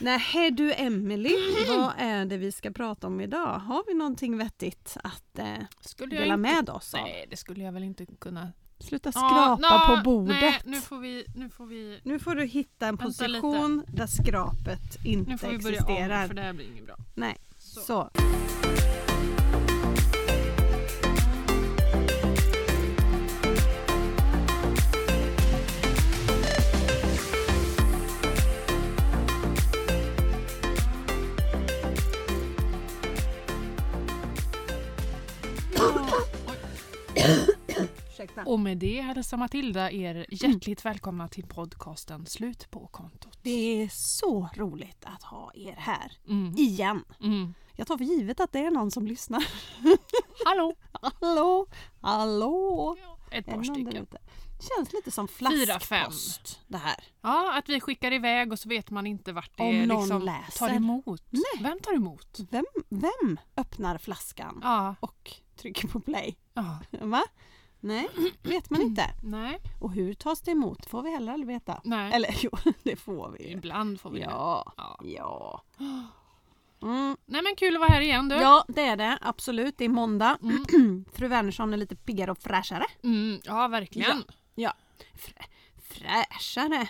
Nej du Emelie, vad är det vi ska prata om idag? Har vi någonting vettigt att eh, Skulle dela inte... med oss av? Nej, det skulle jag väl inte kunna. Sluta skrapa nå, på bordet. Nej, nu får vi... Nu får vi, Nu får du hitta en position där skrapet inte nu får vi börja existerar. om för det här blir inget bra. Nej, Så. så. Och med det hälsar Matilda er hjärtligt välkomna till podcasten Slut på kontot. Det är så roligt att ha er här Mm. igen. Mm. Jag tar för givet att det är någon som lyssnar. Hallå! Hallå, hallå! Ett par stycken. Känns lite som flaskpost det här. Ja, att vi skickar iväg och så vet man inte vart det Om någon liksom läser. tar emot. Nej. Vem tar emot? Vem, vem öppnar flaskan Ja, och trycker på play? ja. Va? Nej, vet man inte. Nej, Och hur tas det emot får vi heller aldrig veta. nej. Eller jo, det får vi. Ibland får vi det. Ja, Ja. ja. Mm. Nej men kul att vara här igen du. Ja, det är det. Absolut. Det är måndag. Mm. Fru Wernersson är lite piggare och fräschare. Mm, ja verkligen. Frä, fräschare?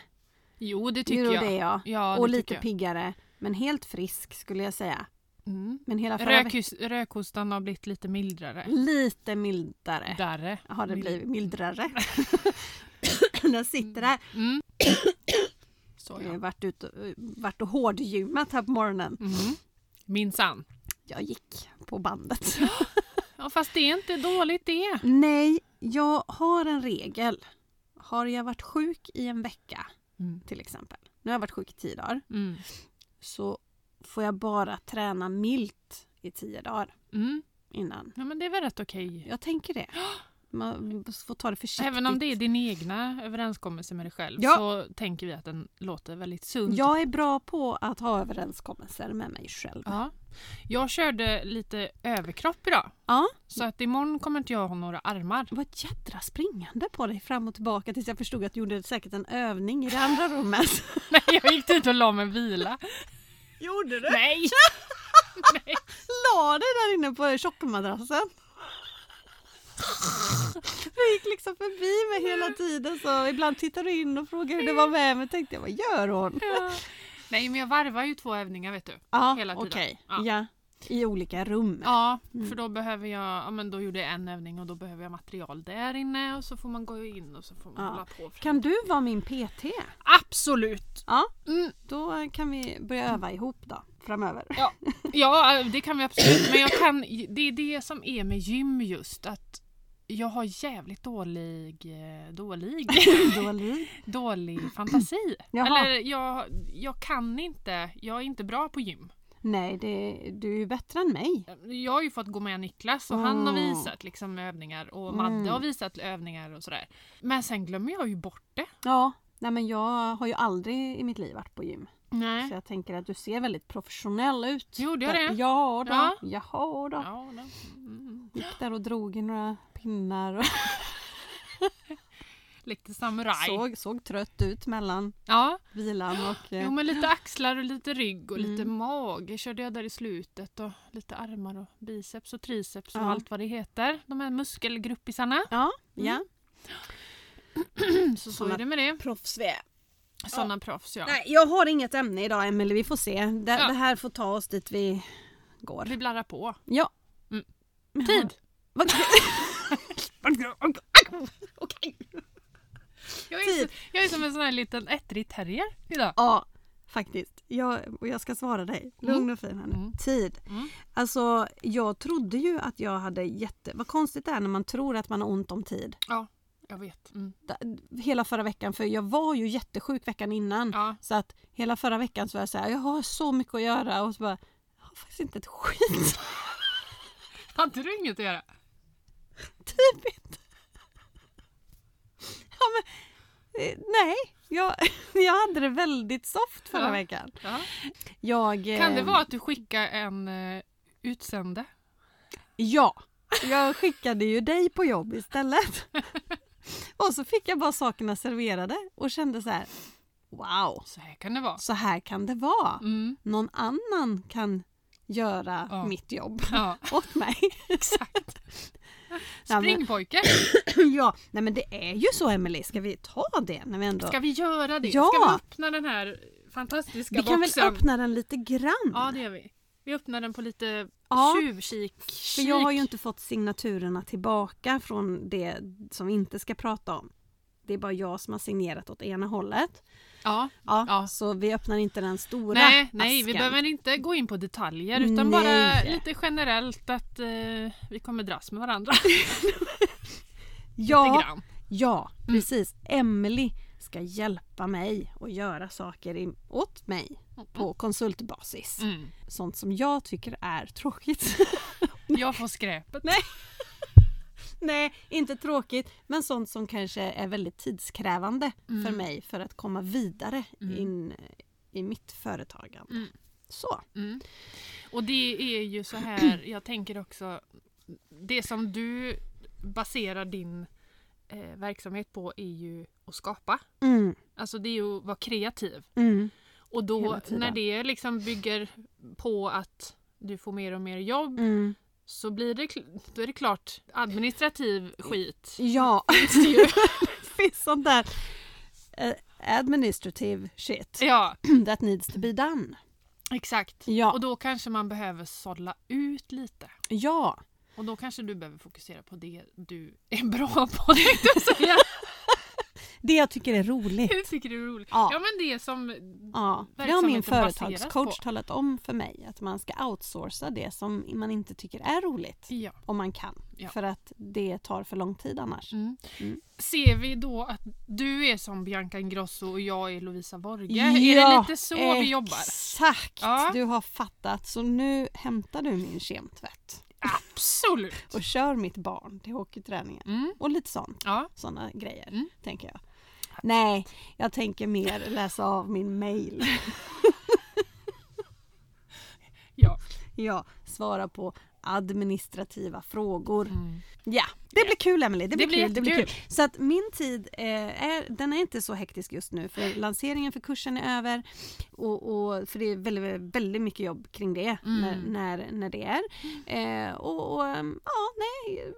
Jo det Jo, tycker jag. det är jag. Ja, det och lite jag. piggare. Men helt frisk skulle jag säga. Mm. Men hela förra. Rökhus, rökhostan har blivit lite mildare. Lite mildare. Därre. Har det Mild- blivit mildrare. Den sitter där. Mm. Så Jag har ja. varit, ute, varit och hårdgymmat här på morgonen. Mm. Minsann. Jag gick på bandet. Ja fast det är inte dåligt det. Nej, jag har en regel. Har jag varit sjuk i en vecka Mm. till exempel. Nu har jag varit sjuk i tio dagar. Mm. Så får jag bara träna milt i tio dagar Mm. innan. Ja men det är väl rätt okej. Jag tänker det. Man får ta det försiktigt. Även om det är din egna överenskommelse med dig själv Ja. så tänker vi att den låter väldigt sund. Jag är bra på att ha överenskommelser med mig själv. Ja. Jag körde lite överkropp idag. Ja. Så att imorgon kommer inte jag ha några armar. Ett jädra springande på dig fram och tillbaka tills jag förstod att du gjorde säkert en övning i det andra rummet. Nej, jag gick dit och la mig vila. Gjorde du? Nej! La dig där inne på tjockmadrassen? Du gick liksom förbi mig hela tiden så ibland tittade du in och frågade hur det var med mig. tänkte jag, vad gör hon? Ja. Nej men jag varvar ju två övningar vet du. Ja, Hela tiden. okej. Ja. Ja. I olika rum. Ja, Mm. för då behöver jag, ja men då gjorde jag en övning och då behöver jag material där inne och så får man gå in och så får man Ja. hålla på. Kan du vara min PT? Absolut! Ja, Mm. då kan vi börja öva ihop då framöver. Ja det kan vi absolut. Men jag kan, det är det som är med gym just att jag har jävligt dålig, eh, dålig, Dålig. dålig fantasi. Jaha. Eller jag, jag kan inte, jag är inte bra på gym. Nej, det, du är ju bättre än mig. Jag har ju fått gå med Niklas och han har Mm. visat liksom övningar och Madde Mm. har visat övningar och sådär. Men sen glömmer jag ju bort det. Ja, nej men jag har ju aldrig i mitt liv varit på gym. Nej. Så jag tänker att du ser väldigt professionell ut. Gjorde jag det? Ja då. Ja. Jaha då. Ja, då. Mm. Gick där och drog i några pinnar och Lite samuraj. såg, såg trött ut mellan Ja, vilan och... jo, Eh, men lite axlar och lite rygg och lite Mm. mage körde jag där i slutet och lite armar och biceps och triceps och Ja. allt vad det heter. De här muskelgruppisarna. ja, Mm. ja. Så så är det med det. Proffs vi är. Sådana proffs ja. Nej, jag har inget ämne idag Emelie, vi får se. Det, Ja. det här får ta oss dit vi går. Vi blarrar på. Ja. Mm. Tid! Okej. Jag är, Tid. så, jag är som en sån här liten ettrig terrier idag. Ja, faktiskt. Jag, och jag ska svara dig. Lugn och fin här nu. Mm. Tid. Mm. Alltså, jag trodde ju att jag hade jätte... Vad konstigt det är när man tror att man har ont om tid. Ja, jag vet. Mm. Hela förra veckan, för jag var ju jättesjuk veckan innan. Ja. Så att hela förra veckan så var jag så här, jag har så mycket att göra och så bara, jag har faktiskt inte ett skit. Hade du inget att göra? typ inte. Ja, men, nej, jag, jag hade det väldigt soft förra Ja. veckan. Ja. Jag, Kan det eh, vara att du skickar en uh, utsände? Ja, jag skickade ju dig på jobb istället. Och så fick jag bara sakerna serverade och kände så här. wow, Så här kan det vara. så här kan det vara. Mm. Någon annan kan göra Ja. mitt jobb Ja, åt mig. exakt. Ja, men- Spring pojke! ja, nej men det är ju så Emelie, ska vi ta det när vi ändå... Ska vi göra det? Ja. Ska vi öppna den här fantastiska vi kan boxen? väl öppna den lite grann? Ja, det gör vi. Vi öppnar den på lite Ja. tjuvkik. För jag har ju inte fått signaturerna tillbaka från det som vi inte ska prata om. Det är bara jag som har signerat åt ena hållet. Ja. Ja, Ja. Så vi öppnar inte den stora Nej, nej, vi behöver inte gå in på detaljer utan Nej. bara lite generellt att eh, vi kommer dras med varandra Ja, ja Mm. precis. Emily ska hjälpa mig och göra saker åt mig på konsultbasis. Mm. Sånt som jag tycker är tråkigt. Jag får skräpet. Nej. Nej, inte tråkigt, men sånt som kanske är väldigt tidskrävande Mm. för mig för att komma vidare Mm. in i mitt företagande. Mm. Så. Mm. Och det är ju så här, jag tänker också, det som du baserar din eh, verksamhet på är ju att skapa. Mm. Alltså det är ju att vara kreativ. Mm. Och då när det liksom bygger på att du får mer och mer jobb Mm. Så blir det, då är det klart administrativ skit. Ja, det finns sånt där eh, administrative shit ja, that needs to be done. exakt. Ja, Och då kanske man behöver sålla ut lite. ja. Och då kanske du behöver fokusera på det du är bra på. tänkte jag säga. Det jag tycker är roligt. Jag tycker det är roligt. Ja. Ja men det som... Ja, det har min företagscoach talat om för mig att man ska outsourca det som man inte tycker är roligt. Ja. Om man kan. Ja. För att det tar för lång tid annars. Mm. Mm. Ser vi då att du är som Bianca Ingrosso och jag är Lovisa Vorge? är det lite så vi jobbar? Exakt! Ja. Du har fattat. Så nu hämtar du min kemtvätt Absolut! och kör mitt barn till hockeyträningen. Mm. Och lite sånt. Ja. Sådana grejer, Mm. tänker jag. Nej, jag tänker mer läsa av min mail. ja. Ja, svara på administrativa frågor. Mm. Ja, det blir kul Emelie. Det blir, Det blir kul, det blir kul. Så att min tid eh, är, den är inte så hektisk just nu för lanseringen för kursen är över. Och, och, för det är väldigt, väldigt, mycket jobb kring det Mm. när, när, när det är. Eh, och, och ehm, ja, nej,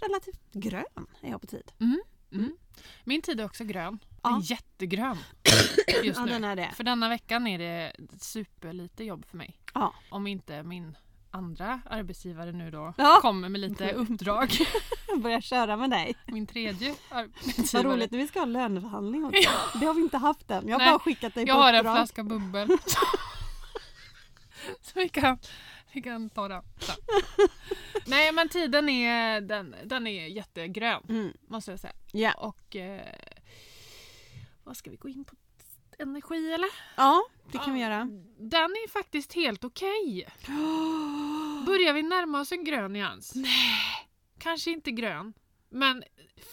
relativt grön är jag på tid. Mm. Min tid är också grön. Ja. Jättegrön just Ja, nu. den är det. För denna veckan är det superlite jobb för mig. Ja. Om inte min andra arbetsgivare nu då Ja. kommer med lite uppdrag. Jag börjar köra med dig. Min tredje Vad arbetsgivare. roligt när vi ska ha löneförhandling också. Det har vi inte haft än. Jag har Nej, bara skickat dig Jag på har en uppdrag. flaska bubbel. Så vi kan, vi kan ta den sen. Nej men tiden är, den, den är jättegrön Mm. måste jag säga. Ja. Och eh, vad ska vi gå in på? Energi eller? ja, det kan Ja. vi göra. Den är faktiskt helt okej. Börjar vi närma oss en grön nyans? Nej. Kanske inte grön, men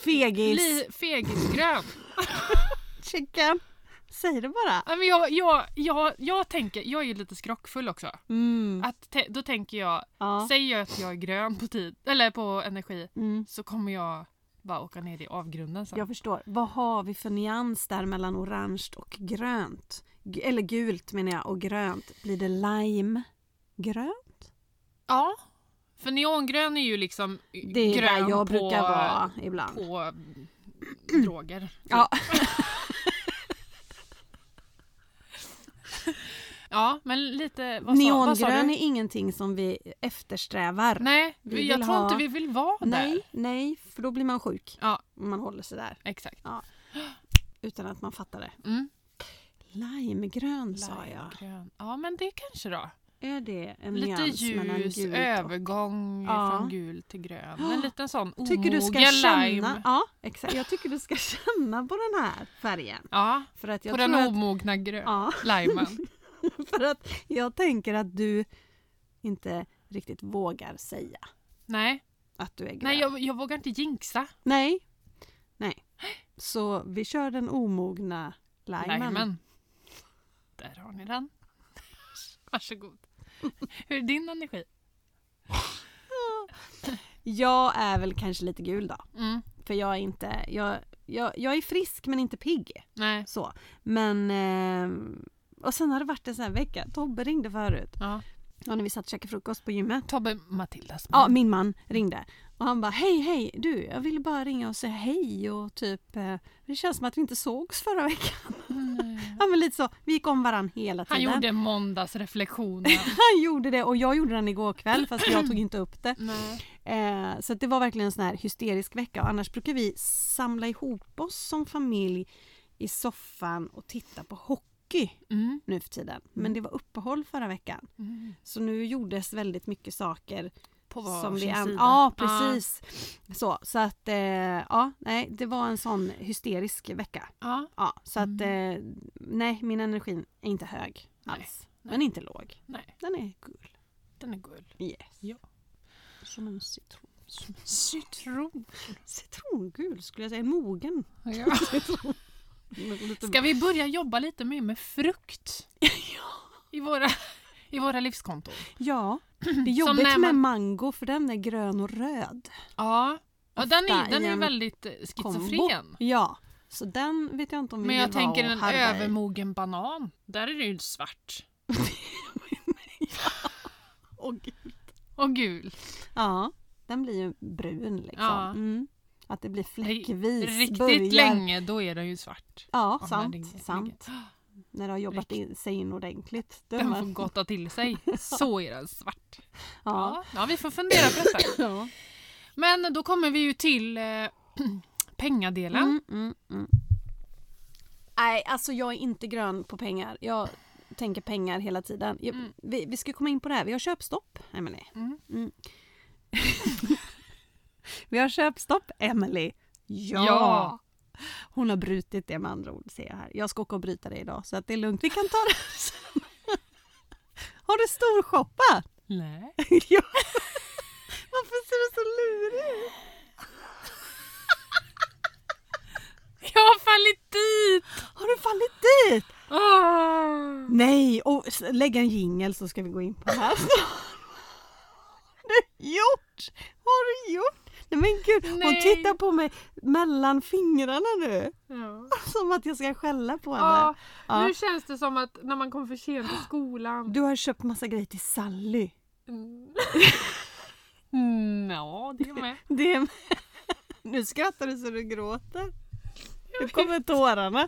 Fegis. li, fegisgrön. Chicken. Säg det bara. Ja, men jag, jag, jag, jag tänker, jag är ju lite skrockfull också. Mm. Att te, då tänker jag, Ja. säger jag att jag är grön på tid, eller på energi, Mm. så kommer jag bara åka ner i avgrunden sen. Jag förstår. Vad har vi för nyans där mellan orange och grönt? G- eller gult menar jag och grönt. Blir det lime? Grönt? Ja. För neongrön är ju liksom Det är grön där jag på, brukar vara ibland. på droger. Ja. Ja, men lite... Vad sa, vad sa Neongrön är ingenting som vi eftersträvar. Nej, Vi jag tror ha- inte vi vill vara nej, där. nej, för då blir man sjuk. Ja. Om man håller sig där. Exakt. Utan att man fattar det. Mm. Limegrön sa jag. Limegrön. Ja, men det kanske då. Är det en Lite ljus gult och... övergång Ja. från gul till grön. En liten sån Tycker du ska känna, lime. ja, exakt. Jag tycker du ska känna på den här färgen. Ja, För att jag på den omogna grön. ja, limen. för att jag tänker att du inte riktigt vågar säga Nej, att du är grön. Nej jag, jag vågar inte jinxa Nej. Nej. Så vi kör den omogna limen. Där har ni den. Varsågod. Hur är din energi? Jag är väl kanske lite gul då. Mm. För jag är inte, jag, jag, jag är frisk men inte pigg. Nej. Så. Men, eh, och sen har det varit en sån här vecka. Tobbe ringde förut. Ja. Ja, när vi satt och käkade frukost på gymmet. Tobbe Matildas Ja, min man ringde. Och han bara, hej hej, du, jag ville bara ringa och säga hej och typ, eh, det känns som att vi inte sågs förra veckan. Nej. Ja men lite så, vi gick om varann hela Han tiden. gjorde måndagsreflektionen. Han gjorde det och jag gjorde den igår kväll fast jag tog inte upp det. Eh, så det var verkligen en sån här hysterisk vecka och annars brukar vi samla ihop oss som familj i soffan och titta på hockey Mm. nu för tiden. Men det var uppehåll förra veckan. Mm. Så nu gjordes väldigt mycket saker På som varsin vi an- sida. Ja precis. Så, så att eh, ja, nej det var en sån hysterisk vecka. Ja. Ja, så att Mm. eh, nej min energi är inte hög Nej, alls. nej. Men inte låg. Nej, Den är gul. den är guld. Yes. Ja. Som en citron. Citron. Citrongul skulle jag säga, en mogen Ja. citron. Lite- Ska vi börja jobba lite mer med frukt i våra, i våra livskonton? Ja, det är jobbigt när med man- mango för den är grön och röd. Ja, ja den är, den är väldigt eh, kombo. schizofren. Ja, så den vet jag inte om vi Men jag vill tänker och en övermogen banan. Där är det ju svart. Åh, gud. Och gul. Ja, den blir ju brun liksom. Ja. Mm. Att det blir fläckvis. Riktigt börjar... länge då är den ju svart. Ja, sant. ligger- sant. När det har jobbat in, sig in ordentligt. Den får gotta till sig. Så är den svart. Ja. Ja, vi får fundera på detta. Ja. Men då kommer vi ju till eh, pengadelen. Mm, mm, mm. Nej, alltså jag är inte grön på pengar. Jag tänker pengar hela tiden. Jag, Mm. vi, vi ska komma in på det här. Vi har köpstopp, Emelie. Mm. Mm. vi har köpstopp, Emelie. Ja. Ja. Hon har brutit det med andra ord, ser jag här. Jag ska åka och bryta det idag, så att det är lugnt. Vi kan ta det sen. Har du storshoppat? Nej. ja. Varför ser du så lurig ut? Jag har fallit dit! Har du fallit dit? Ah. Nej, och lägg en jingel så ska vi gå in på det här. Har du gjort? Vad har du gjort? Nej men gud, hon Nej. tittar på mig mellan fingrarna nu. Ja. Som att jag ska skälla på henne. Ja, Ja. Nu känns det som att när man kommer för sent till skolan. Du har köpt massa grejer till Sally. Mm. Mm, ja, det med. Det är... Nu skrattar du så du gråter. Nu kommer tårarna.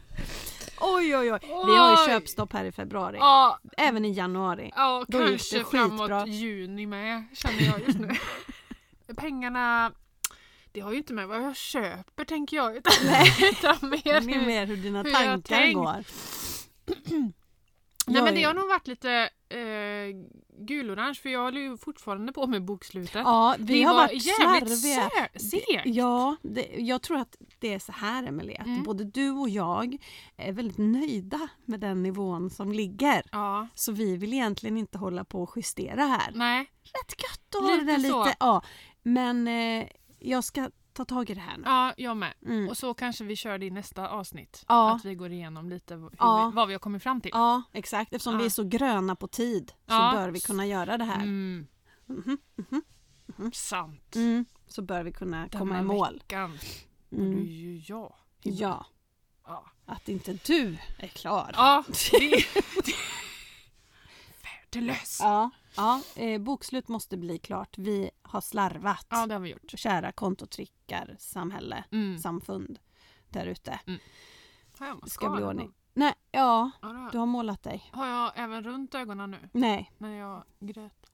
Oj oj oj. Vi har ju köpstopp här i februari. Ja, Även i januari. ja Då kanske framåt juni med känner jag just nu. Pengarna, det har ju inte med vad jag köper tänker jag. Utan, utan mer, Det är mer hur dina hur tankar går. Nej men det har nog varit lite eh, gulorange för jag håller ju fortfarande på med bokslutet. Ja, vi det har var varit slarviga. segt. Ja, det, jag tror att det är så här Emelie, att Mm. både du och jag är väldigt nöjda med den nivån som ligger. Ja, Så vi vill egentligen inte hålla på och justera här. nej. Rätt gött att ha det där lite. Ja, men eh, jag ska ta tag i det här nu. Ja, jag med. Mm. Och så kanske vi kör det i nästa avsnitt. Ja. Att vi går igenom lite Ja. vi, vad vi har kommit fram till. Ja, exakt. Eftersom Ja. vi är så gröna på tid så bör vi kunna göra det här. Mm. Mhm, mhm. Sant. Mm, så bör vi kunna komma i Denna mål. Veckan borde Mm. ju jag. Ja, Ja, att inte du är klar. ja det, Värdelös. Ja, ja eh, bokslut måste bli klart. Vi har slarvat. Ja, det har vi gjort. Kära kontotrickar, samhälle, Mm. samfund där ute. Jag Det ska bli ordning. Nej, ja, Ja, har du har målat dig. Har jag även runt ögonen nu Nej. när jag grät?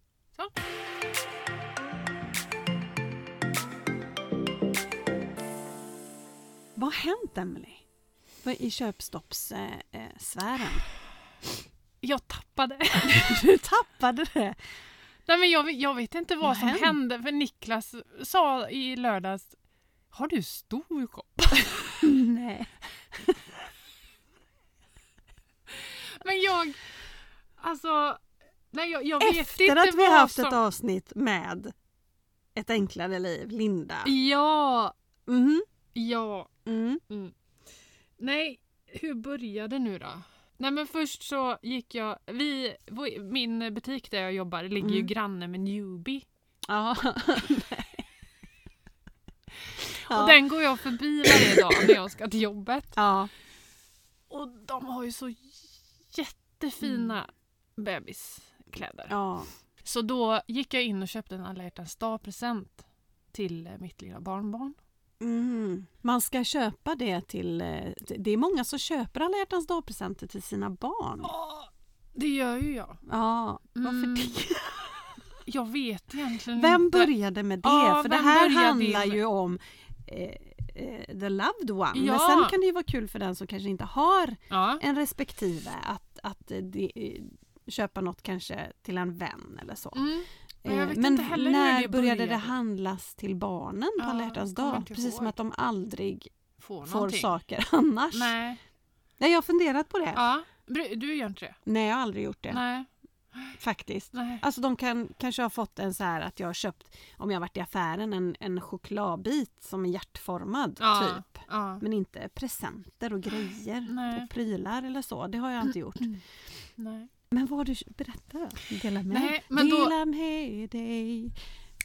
Vad har hänt Emelie? I köpstoppssfären? Eh? Jag tappade. du tappade det. Nej, men jag, jag vet inte vad, Vad som hände? hände för Niklas sa i lördags Har du stor kopp? Nej. Men jag Alltså Nej jag, jag Efter att vi haft som... ett avsnitt med Ett enklare liv, Linda. Ja, Mhm. ja. Mm. Mm. Nej, hur började nu då? Nej men först så gick jag, vi, min butik där jag jobbar ligger ju Mm. granne med Newbie. Ja. Ja. Och den går jag förbi varje dag när jag ska till jobbet. Ja. Och de har ju så jättefina bebiskläder. ja. Så då gick jag in och köpte en alla hjärtans dag-present till mitt lilla barnbarn. Mm. Man ska köpa det till... eh, Det är många som köper alla hjärtans dag-presenter till sina barn. Ja, det gör ju jag. Ja, varför Mm. det? Jag vet egentligen Vem inte. började med det? Ja, för det vem här handlar ju om eh, eh, the loved one. Men Ja. sen kan det ju vara kul för den som kanske inte har Ja. en respektive att, att eh, de, eh, köpa något kanske till en vän eller så. Mm. Men Eh, Men när det började det handlas till barnen på Ja, alla dag? Precis som att de aldrig Får får saker annars. Nej. Nej, jag har funderat på det. Ja. Du gör inte det? Nej, jag har aldrig gjort det Nej. faktiskt. Nej. Alltså de kan kanske ha fått en så här att jag har köpt, om jag varit i affären, en, en chokladbit som är hjärtformad Ja. typ. Ja. Men inte presenter och grejer Nej. och prylar eller så. Det har jag inte gjort. Nej. Men vad du berätta? Dela med Nej, men då- Dela med dig.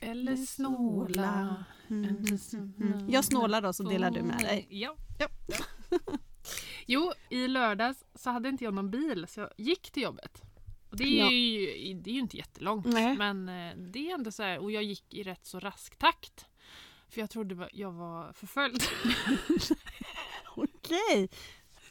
Eller snåla. Mm, mm, Inte mm, mm. Jag snålar då så delar du med dig. Ja. Ja. jo, i lördags så hade inte jag någon bil så jag gick till jobbet. Och det, är ju, det är ju inte jättelångt Nej. men eh, det är ändå så här, och jag gick i rätt så rask takt. För jag trodde jag var förföljd. Okej.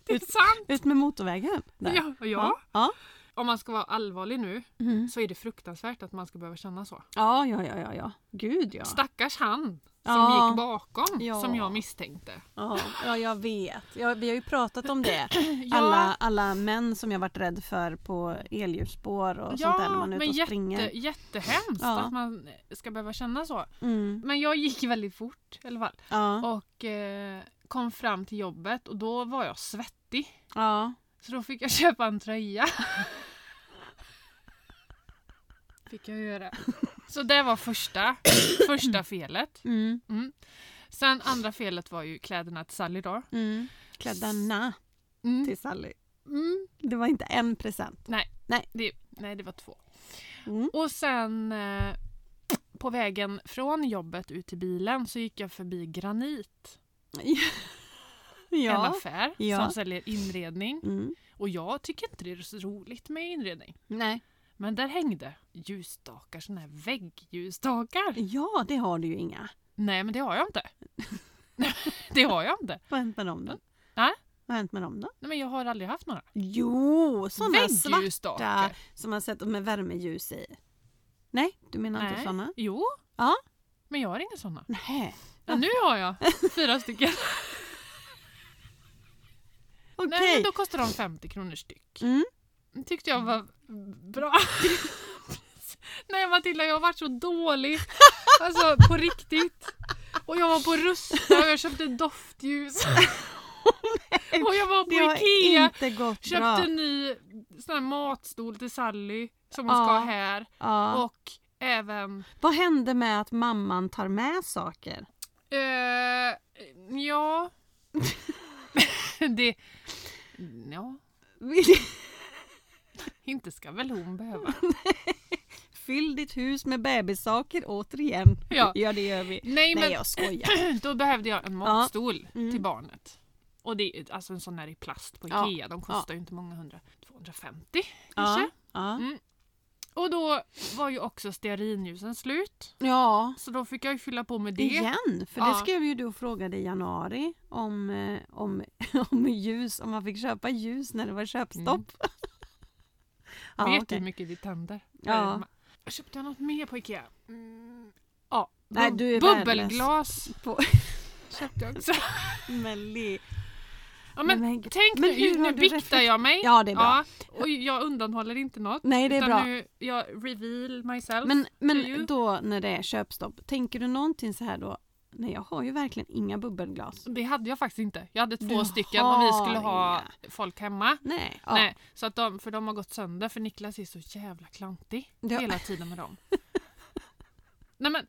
det är sant! Ut med motorvägen. där. Ja, ja. Ja. Om man ska vara allvarlig nu Mm. så är det fruktansvärt att man ska behöva känna så. ja, ja, ja, ja, ja. Gud ja. Stackars han som Ja. gick bakom Ja. som jag misstänkte. Ja, ja jag vet. Ja, vi har ju pratat om det. Alla, alla män som jag varit rädd för på elljusspår och sånt där när man är ute och jätte, springer. jättehemskt att man ska behöva känna så. Mm. Men jag gick väldigt fort i alla fall. Och eh, kom fram till jobbet och då var jag svettig. ja. Så då fick jag köpa en tröja. fick jag göra. Så det var första, första felet. Mm. Mm. Sen andra felet var ju kläderna till Sally då. Mm. Kläderna Mm. till Sally. Mm. Det var inte en present. Det, nej, det var två. Mm. Och sen eh, på vägen från jobbet ut till bilen så gick jag förbi Granit. En Ja. affär Ja. som säljer inredning. Mm. Och jag tycker inte det är så roligt med inredning. Nej. Men där hängde ljusstakar, såna här väggljusstakar. Ja, det har du ju inga. Nej, men det har jag inte. det har jag inte. Vad har hänt med dem då? Nej. Vad har hänt med dem då? Nej, men jag har aldrig haft några. Jo, sådana svarta som man sätter med värmeljus i. Nej, du menar inte Nej. sådana? Jo. Ja. Men jag har inga sådana. Nej. Ja, nu har jag fyra stycken. Okej. Nej, men då kostar de 50 kronor styck. Mm. Det tyckte jag var bra. Nej Matilda, jag har varit så dålig. Alltså på riktigt. Och jag var på Rusta och jag köpte doftljus. och jag var på Ikea. Köpte bra. en ny sån här matstol till Sally som hon ska Ja. ha här. Ja. Och även... Vad hände med att mamman tar med saker? Eh, ja... det... Ja, inte ska väl hon behöva. Fyll ditt hus med bebissaker återigen. Ja. ja det gör vi. Nej, men Nej jag skojar. då behövde jag en matstol Mm. till barnet. Och det är alltså en sån här i plast på Ja. Ikea. De kostar ju inte många hundra. 250 Ja. kanske. Ja. Mm. Och då var ju också stearinljusen slut. ja. Så då fick jag ju fylla på med det. Igen, för det Ja. skrev ju du och frågade i januari om, eh, om, om ljus, om man fick köpa ljus när det var köpstopp. ja, Vet du hur mycket det tänder? Ja. Jag köpte jag något mer på Ikea? Mm. Ja, Nej, du är bubbelglas På, köpte jag också. Ja, men, Men- tänk men nu, nu biktar jag mig. Ja, det är bra. Ja, och jag undanhåller inte något. Nej, det är bra. nu, jag reveal myself. Men, men då när det är köpstopp, tänker du någonting så här då? Nej, jag har ju verkligen inga bubbelglas. Det hade jag faktiskt inte. Jag hade två Du stycken och vi skulle ha inga. folk hemma. Nej. Ja. Nej, så att de, för de har gått sönder för Niklas är så jävla klantig Ja. hela tiden med dem. Nej, men,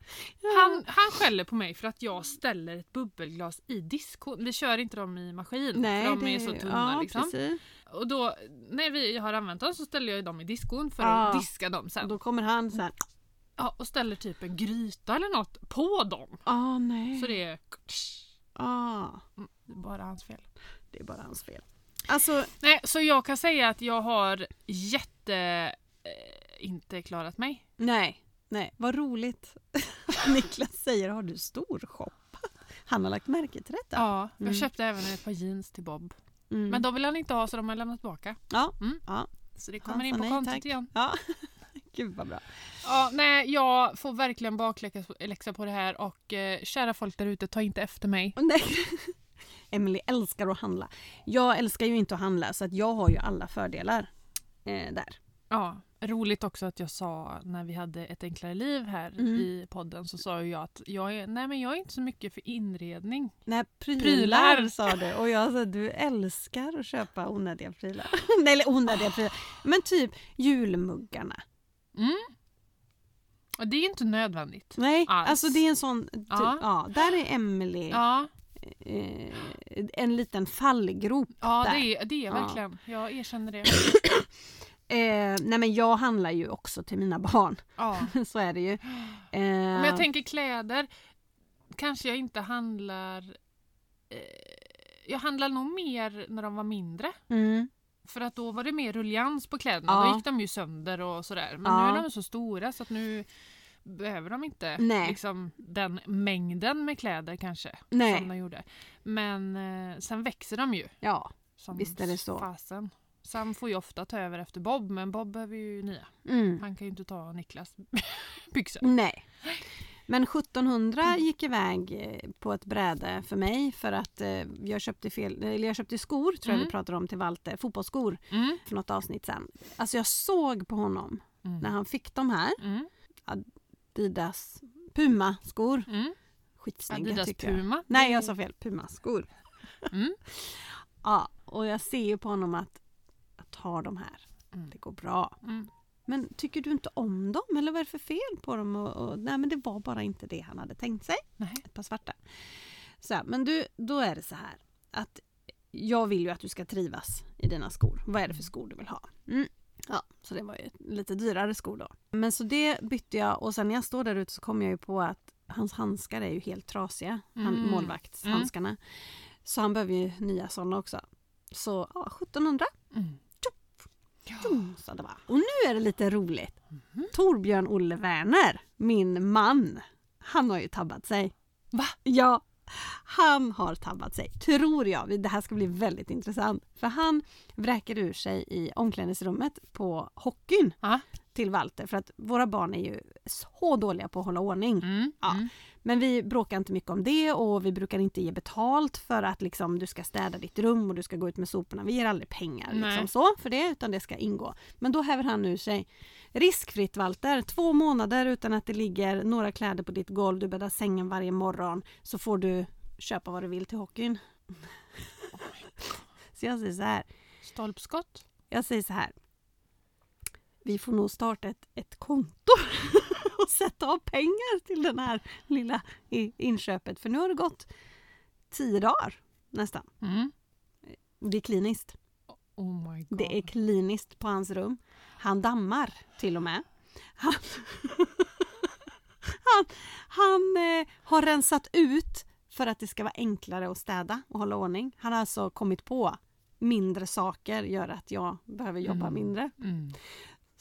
han, han skäller på mig för att jag ställer ett bubbelglas i diskon. Vi kör inte dem i maskin Nej, för de det är så tunna. Ja, liksom. precis. Och då när vi har använt dem så ställer jag dem i diskon för Ja. att diska dem sen. Och då kommer han så här. Ja, och ställer typ en gryta eller något på dem. Ah, nej. Så det är, ah, det är bara hans fel. det är bara hans fel. Alltså, Nej, så jag kan säga att jag har jätte... Eh, inte klarat mig. nej, nej. Vad roligt. Niklas säger, har du storshoppat? Han har lagt märke till detta. Ja, jag Mm. köpte även ett par jeans till Bob. Mm. Men de vill han inte ha så de har lämnat tillbaka. ja. Mm. ja. Så det Han kommer in sa på nej, kontot tack. igen. ja. Gud vad bra. Ja, nej, jag får verkligen bakläxa på det här och eh, kära folk där ute, ta inte efter mig. Nej. Emily älskar att handla. Jag älskar ju inte att handla så att jag har ju alla fördelar eh, där. Ja, roligt också att jag sa när vi hade ett enklare liv här Mm. i podden så sa jag att jag är, nej men jag är inte så mycket för inredning. Nej, prylar, Prylar. sa du och jag sa du älskar att köpa onödiga prylar. Nej, eller onödiga prylar. Men typ julmuggarna. Mm. Och det är inte nödvändigt. Nej, Alls. alltså det är en sån... Typ, ja. Ja. där är Emily Ja, eh, en liten fallgrop. ja Där. det är, det är Ja. verkligen. Jag erkänner det. Eh, nej men jag handlar ju också till mina barn. Ja. Så är det ju. Eh, Men jag tänker kläder, kanske jag inte handlar... Eh, jag handlar nog mer när de var mindre. mm, För att då var det mer rullians på kläderna. Ja. Då gick de ju sönder och sådär. Men Ja. nu är de så stora så att nu behöver de inte Nej. liksom, den mängden med kläder kanske. Nej. Som de gjorde. Men eh, sen växer de ju. ja, Som Visst är det så. Fasen. Sam får ju ofta ta över efter Bob men Bob behöver ju nya. mm, Han kan ju inte ta Niklas byxor. nej. Men 1700 gick iväg eh, på ett bräde för mig för att eh, jag köpte fel, eller jag köpte skor tror jag Mm. vi pratade om till Walter, fotbollsskor Mm. för något avsnitt sen. Alltså jag såg på honom Mm. när han fick de här Mm. Adidas Puma-skor. Mm. Skitsnygga Adidas tycker jag. Puma. Nej jag sa fel, Puma-skor. Mm. Ja, och jag ser ju på honom att tar de här, Mm. det går bra. Mm. Men tycker du inte om dem eller vad är det för fel på dem? Och, och, nej men det var bara inte det han hade tänkt sig. Nej. Ett par svarta. Så här, men du, då är det så här att jag vill ju att du ska trivas i dina skor. Vad är det för skor du vill ha? Mm. Ja, så det var ju lite dyrare skor då. Men så det bytte jag och sen när jag står där ute så kom jag ju på att hans handskar är ju helt trasiga. Han, Mm. Målvaktshandskarna. Så han behöver ju nya sådana också. Så ja, 1700 Mm. Sa det bara. Och nu är det lite roligt. Mhm. Torbjörn Olle Werner, min man, han har ju tabbat sig. Va? Ja, han har tabbat sig, tror jag. Det här ska bli väldigt intressant. För han vräker ur sig i omklädningsrummet på hockeyn Ja. Till Walter. För att våra barn är ju så dåliga på att hålla ordning. Mm. Ja. Mm. Men vi bråkar inte mycket om det och vi brukar inte ge betalt för att liksom, du ska städa ditt rum och du ska gå ut med soporna. Vi ger aldrig pengar liksom, så för det utan det ska ingå. Men då häver han ur sig riskfritt Walter, två månader utan att det ligger några kläder på ditt golv, du bäddar sängen varje morgon så får du köpa vad du vill till hockeyn. så jag säger så här, Stolpskott. jag säger så här. Vi får nog starta ett, ett konto och sätta av pengar till den här lilla inköpet. För nu har det gått tio dagar nästan. Mm. Det är kliniskt. Oh. Det är kliniskt på hans rum. Han dammar till och med. Han, han, han eh, har rensat ut för att det ska vara enklare att städa och hålla ordning. Han har alltså kommit på mindre saker gör att jag behöver jobba Mm. mindre. Mm.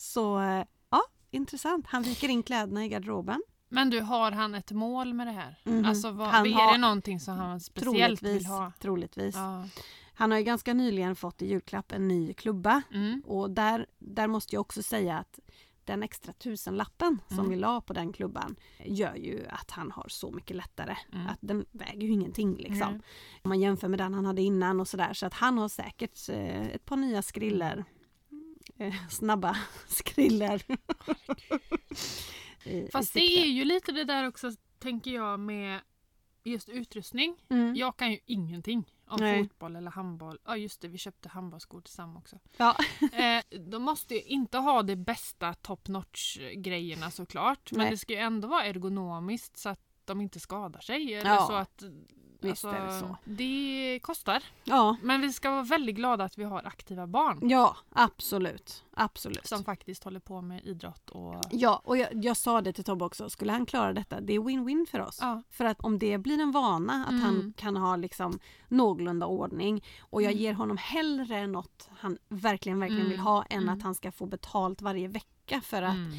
Så ja, intressant. Han viker in kläderna i garderoben. Men du, har han ett mål med det här? Mhm. Alltså vad, Han är har- det någonting som han speciellt Troligtvis. vill ha? troligtvis. Ja. Han har ju ganska nyligen fått i julklapp en ny klubba. Mm. Och där, där måste jag också säga att den extra tusenlappen som Mm. vi la på den klubban gör ju att han har så mycket lättare. Mm. Att den väger ju ingenting liksom. Nej. Om man jämför med den han hade innan och sådär. Så att han har säkert eh, ett par nya skriller. Eh, snabba skriller. I- i Fast det är ju lite det där också, tänker jag, med just utrustning. Mm. Jag kan ju ingenting om Nej. fotboll eller handboll. Ja just det, vi köpte handbollsskor tillsammans också. Ja. Eh, de måste ju inte ha det bästa top notch grejerna såklart. Men Nej. det ska ju ändå vara ergonomiskt så att de inte skadar sig. Eller Ja. så att Visst är det så. det kostar. Ja, Men vi ska vara väldigt glada att vi har aktiva barn ja absolut. Absolut. som faktiskt håller på med idrott och... Ja, och jag, jag sa det till Tobbe också. Skulle han klara detta, det är win-win för oss. Ja. För att om det blir en vana, att han Mm. kan ha liksom någorlunda ordning och jag Mm. ger honom hellre något han verkligen, verkligen Mm. vill ha än Mm. att han ska få betalt varje vecka för att Mm.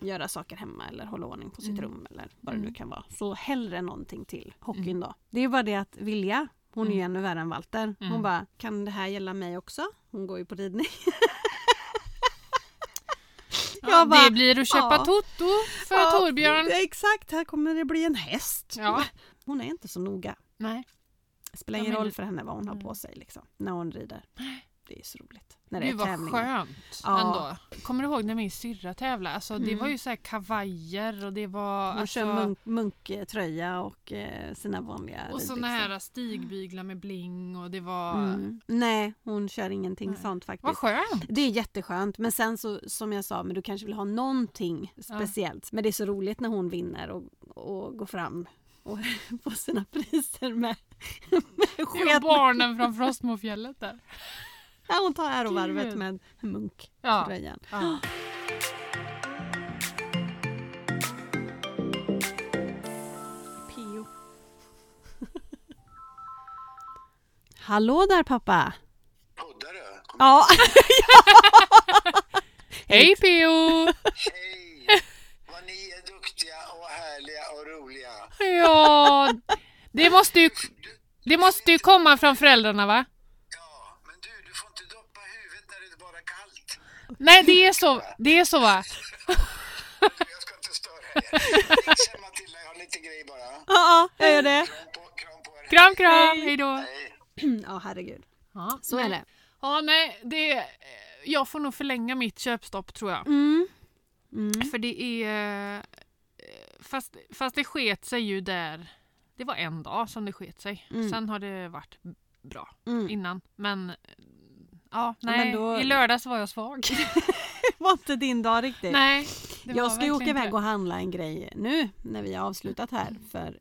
Göra saker hemma eller hålla ordning på sitt Mm. rum eller vad det nu Mm. kan vara. Så hellre någonting till hockeyn Mm. då. Det är bara det att Vilja, hon är ju Mm. ännu värre än Walter. Hon bara, kan det här gälla mig också? Hon går ju på ridning. Ja, bara, det blir att köpa ja. Toto för Ja, Torbjörn. Exakt, här kommer det bli en häst. Ja. Hon är inte så noga. Nej. Det spelar ingen roll för henne vad hon har på sig liksom, när hon rider. Det är så roligt. När det Gud är vad tävling. skönt Ja. ändå. Kommer du ihåg när min syrra tävlade? Alltså, Det Mm. var ju så här kavajer och det var... Hon alltså, kör munk, munktröja och eh, sina vanliga och ridbyxor. här stigbyglar med bling och det var... Mm. Nej, hon kör ingenting Nej. sånt faktiskt. Vad skönt! Det är jätteskönt men sen så som jag sa, men du kanske vill ha någonting speciellt. Men det är så roligt när hon vinner och, och går fram och får sina priser med, med Det är sket. barnen från Frostmofjället där. Ja, hon tar ärovarvet med munktröjan. Ja. Ja. Pio. Hallå där pappa! Poddar du? Ja, Hej P.O. Hej! Vad ni är duktiga och härliga och roliga. Ja, det måste ju, det måste ju komma från föräldrarna va? Nej, det är så, det är så va? Jag ska inte störa er. Sen Matilda, jag har lite grej bara. ja, ja, jag gör det. Kram på, kram på er. Kram kram, hej då. Ja, herregud. Ja, Så är nej. det. Ja, nej, det, jag får nog förlänga mitt köpstopp tror jag. Mm. Mm. För det är... eh, Fast, fast det sket sig ju där. Det var en dag som det sket sig. Mm. Sen har det varit bra Mm. innan. Men ja, nej. då- I lördags var jag svag. Det var inte din dag riktigt. nej. jag ska ju åka iväg och handla en grej nu när vi har avslutat här. För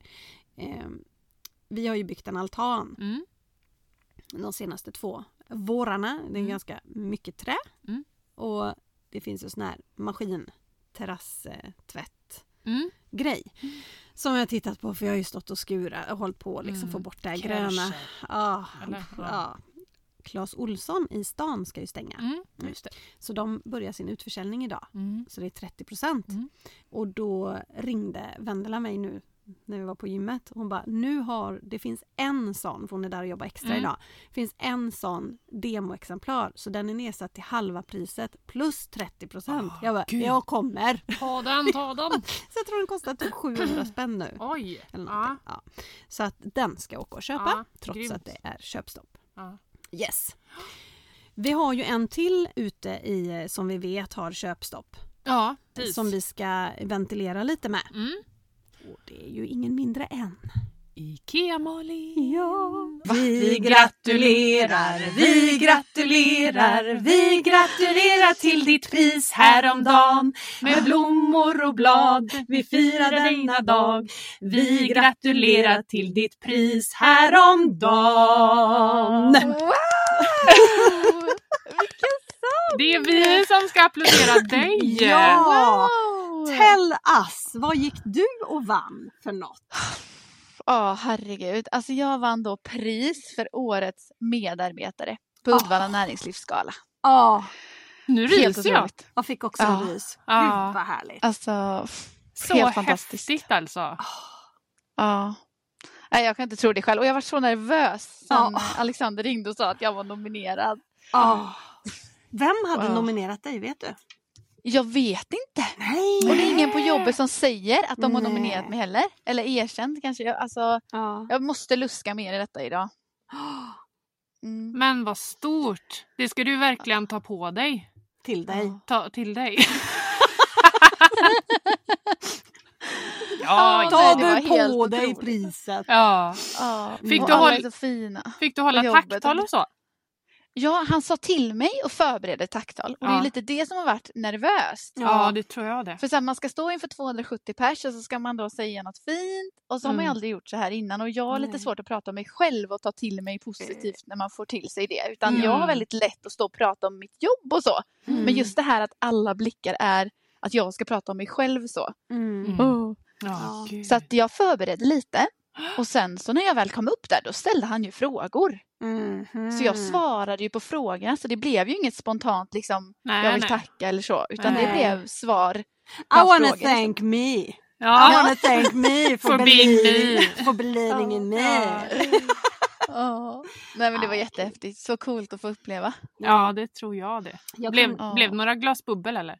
ehm, vi har ju byggt en altan. Mm. de senaste två vårarna. Det är Mm. ganska mycket trä. Mm. Och det finns ju sån här maskin terrasstvätt Mm. grej. Som jag tittat på för jag har ju stått och skurat och hållit på liksom Mm. få bort det här gröna. Ja, Eller? Ja. Clas Olsson i stan ska ju stänga. Mm. Det. Så de börjar sin utförsäljning idag. Mm. Så det är 30 procent. Mm. Och då ringde Vendela mig nu när vi var på gymmet. Hon bara, nu har, det finns en sån, för hon är där och jobbar extra Mm. idag. Det finns en sån demoexemplar så den är nedsatt till halva priset plus 30 procent. Åh, jag bara, Gud. jag kommer. Ta den, ta den. Så jag tror den kostar typ 700 spänn nu. Oj. Eller någonting. ja. Så att den ska jag åka och köpa Ja, trots grymt. att det är köpstopp. Ja. Yes. Vi har ju en till ute i som vi vet har köpstopp. Ja, precis. Som vi ska ventilera lite med. Mm. Och det är ju ingen mindre än Ikea-Malin. Ja. Vi gratulerar, vi gratulerar, vi gratulerar till ditt pris häromdagen med blommor och blad. Vi firar denna dag. Vi gratulerar till ditt pris häromdagen. Det är vi som ska applådera dig. Ja! Tell us, vad gick du och vann för något? Ja, herregud. Alltså jag vann då pris för årets medarbetare på Ah. Uddevalla näringslivsgala. Ja, Nu Helt ryser jag. otroligt. jag fick också Ja. en rys. Ja. Gud vad härligt. Alltså, Så Helt fantastiskt. häftigt alltså. ja. Nej, jag kan inte tro det själv. Och jag var så nervös sen. Alexander ringde och sa att jag var nominerad. Vem hade nominerat dig, vet du? Jag vet inte. Nej! Och det är ingen på jobbet som säger att de har Nej. nominerat mig heller. Eller erkänt kanske. Jag, alltså, Ja. jag måste luska mer i detta idag. Mm. Men vad stort. Det ska du verkligen ta på dig. Till dig. Ta till dig. Ja, ja, Ta du på dig otroligt. priset. ja. Ja, Fick du hålla-. Fick du hålla tacktal och så? Ja, han sa till mig och förberedde tacktal. Och det är Ja. lite det som har varit nervöst. Ja, det tror jag det. För så här, man ska stå inför 270 pers och så ska man då säga något fint. Och så har man ju Mm. aldrig gjort så här innan. Och jag har lite svårt att prata om mig själv och ta till mig positivt när man får till sig det. Utan Mm. jag har väldigt lätt att stå och prata om mitt jobb och så. Mm. Men just det här att alla blickar är att jag ska prata om mig själv så. Mm. Mm. Oh. Ja, gud. Så att jag förberedde lite. Och sen så när jag väl kom upp där då ställde han ju frågor. Mhm. Så jag svarade ju på frågorna så det blev ju inget spontant liksom nej, jag vill nej. tacka eller så. Utan det Nej. blev svar. I wanna frågor, thank me. I Ja, wanna thank me for, For being me. for believing in me. Ja. Nej men det var jättehäftigt. Så coolt att få uppleva. ja, det tror jag det. Jag Blev, kom- Ja. blev det några glas bubbel eller?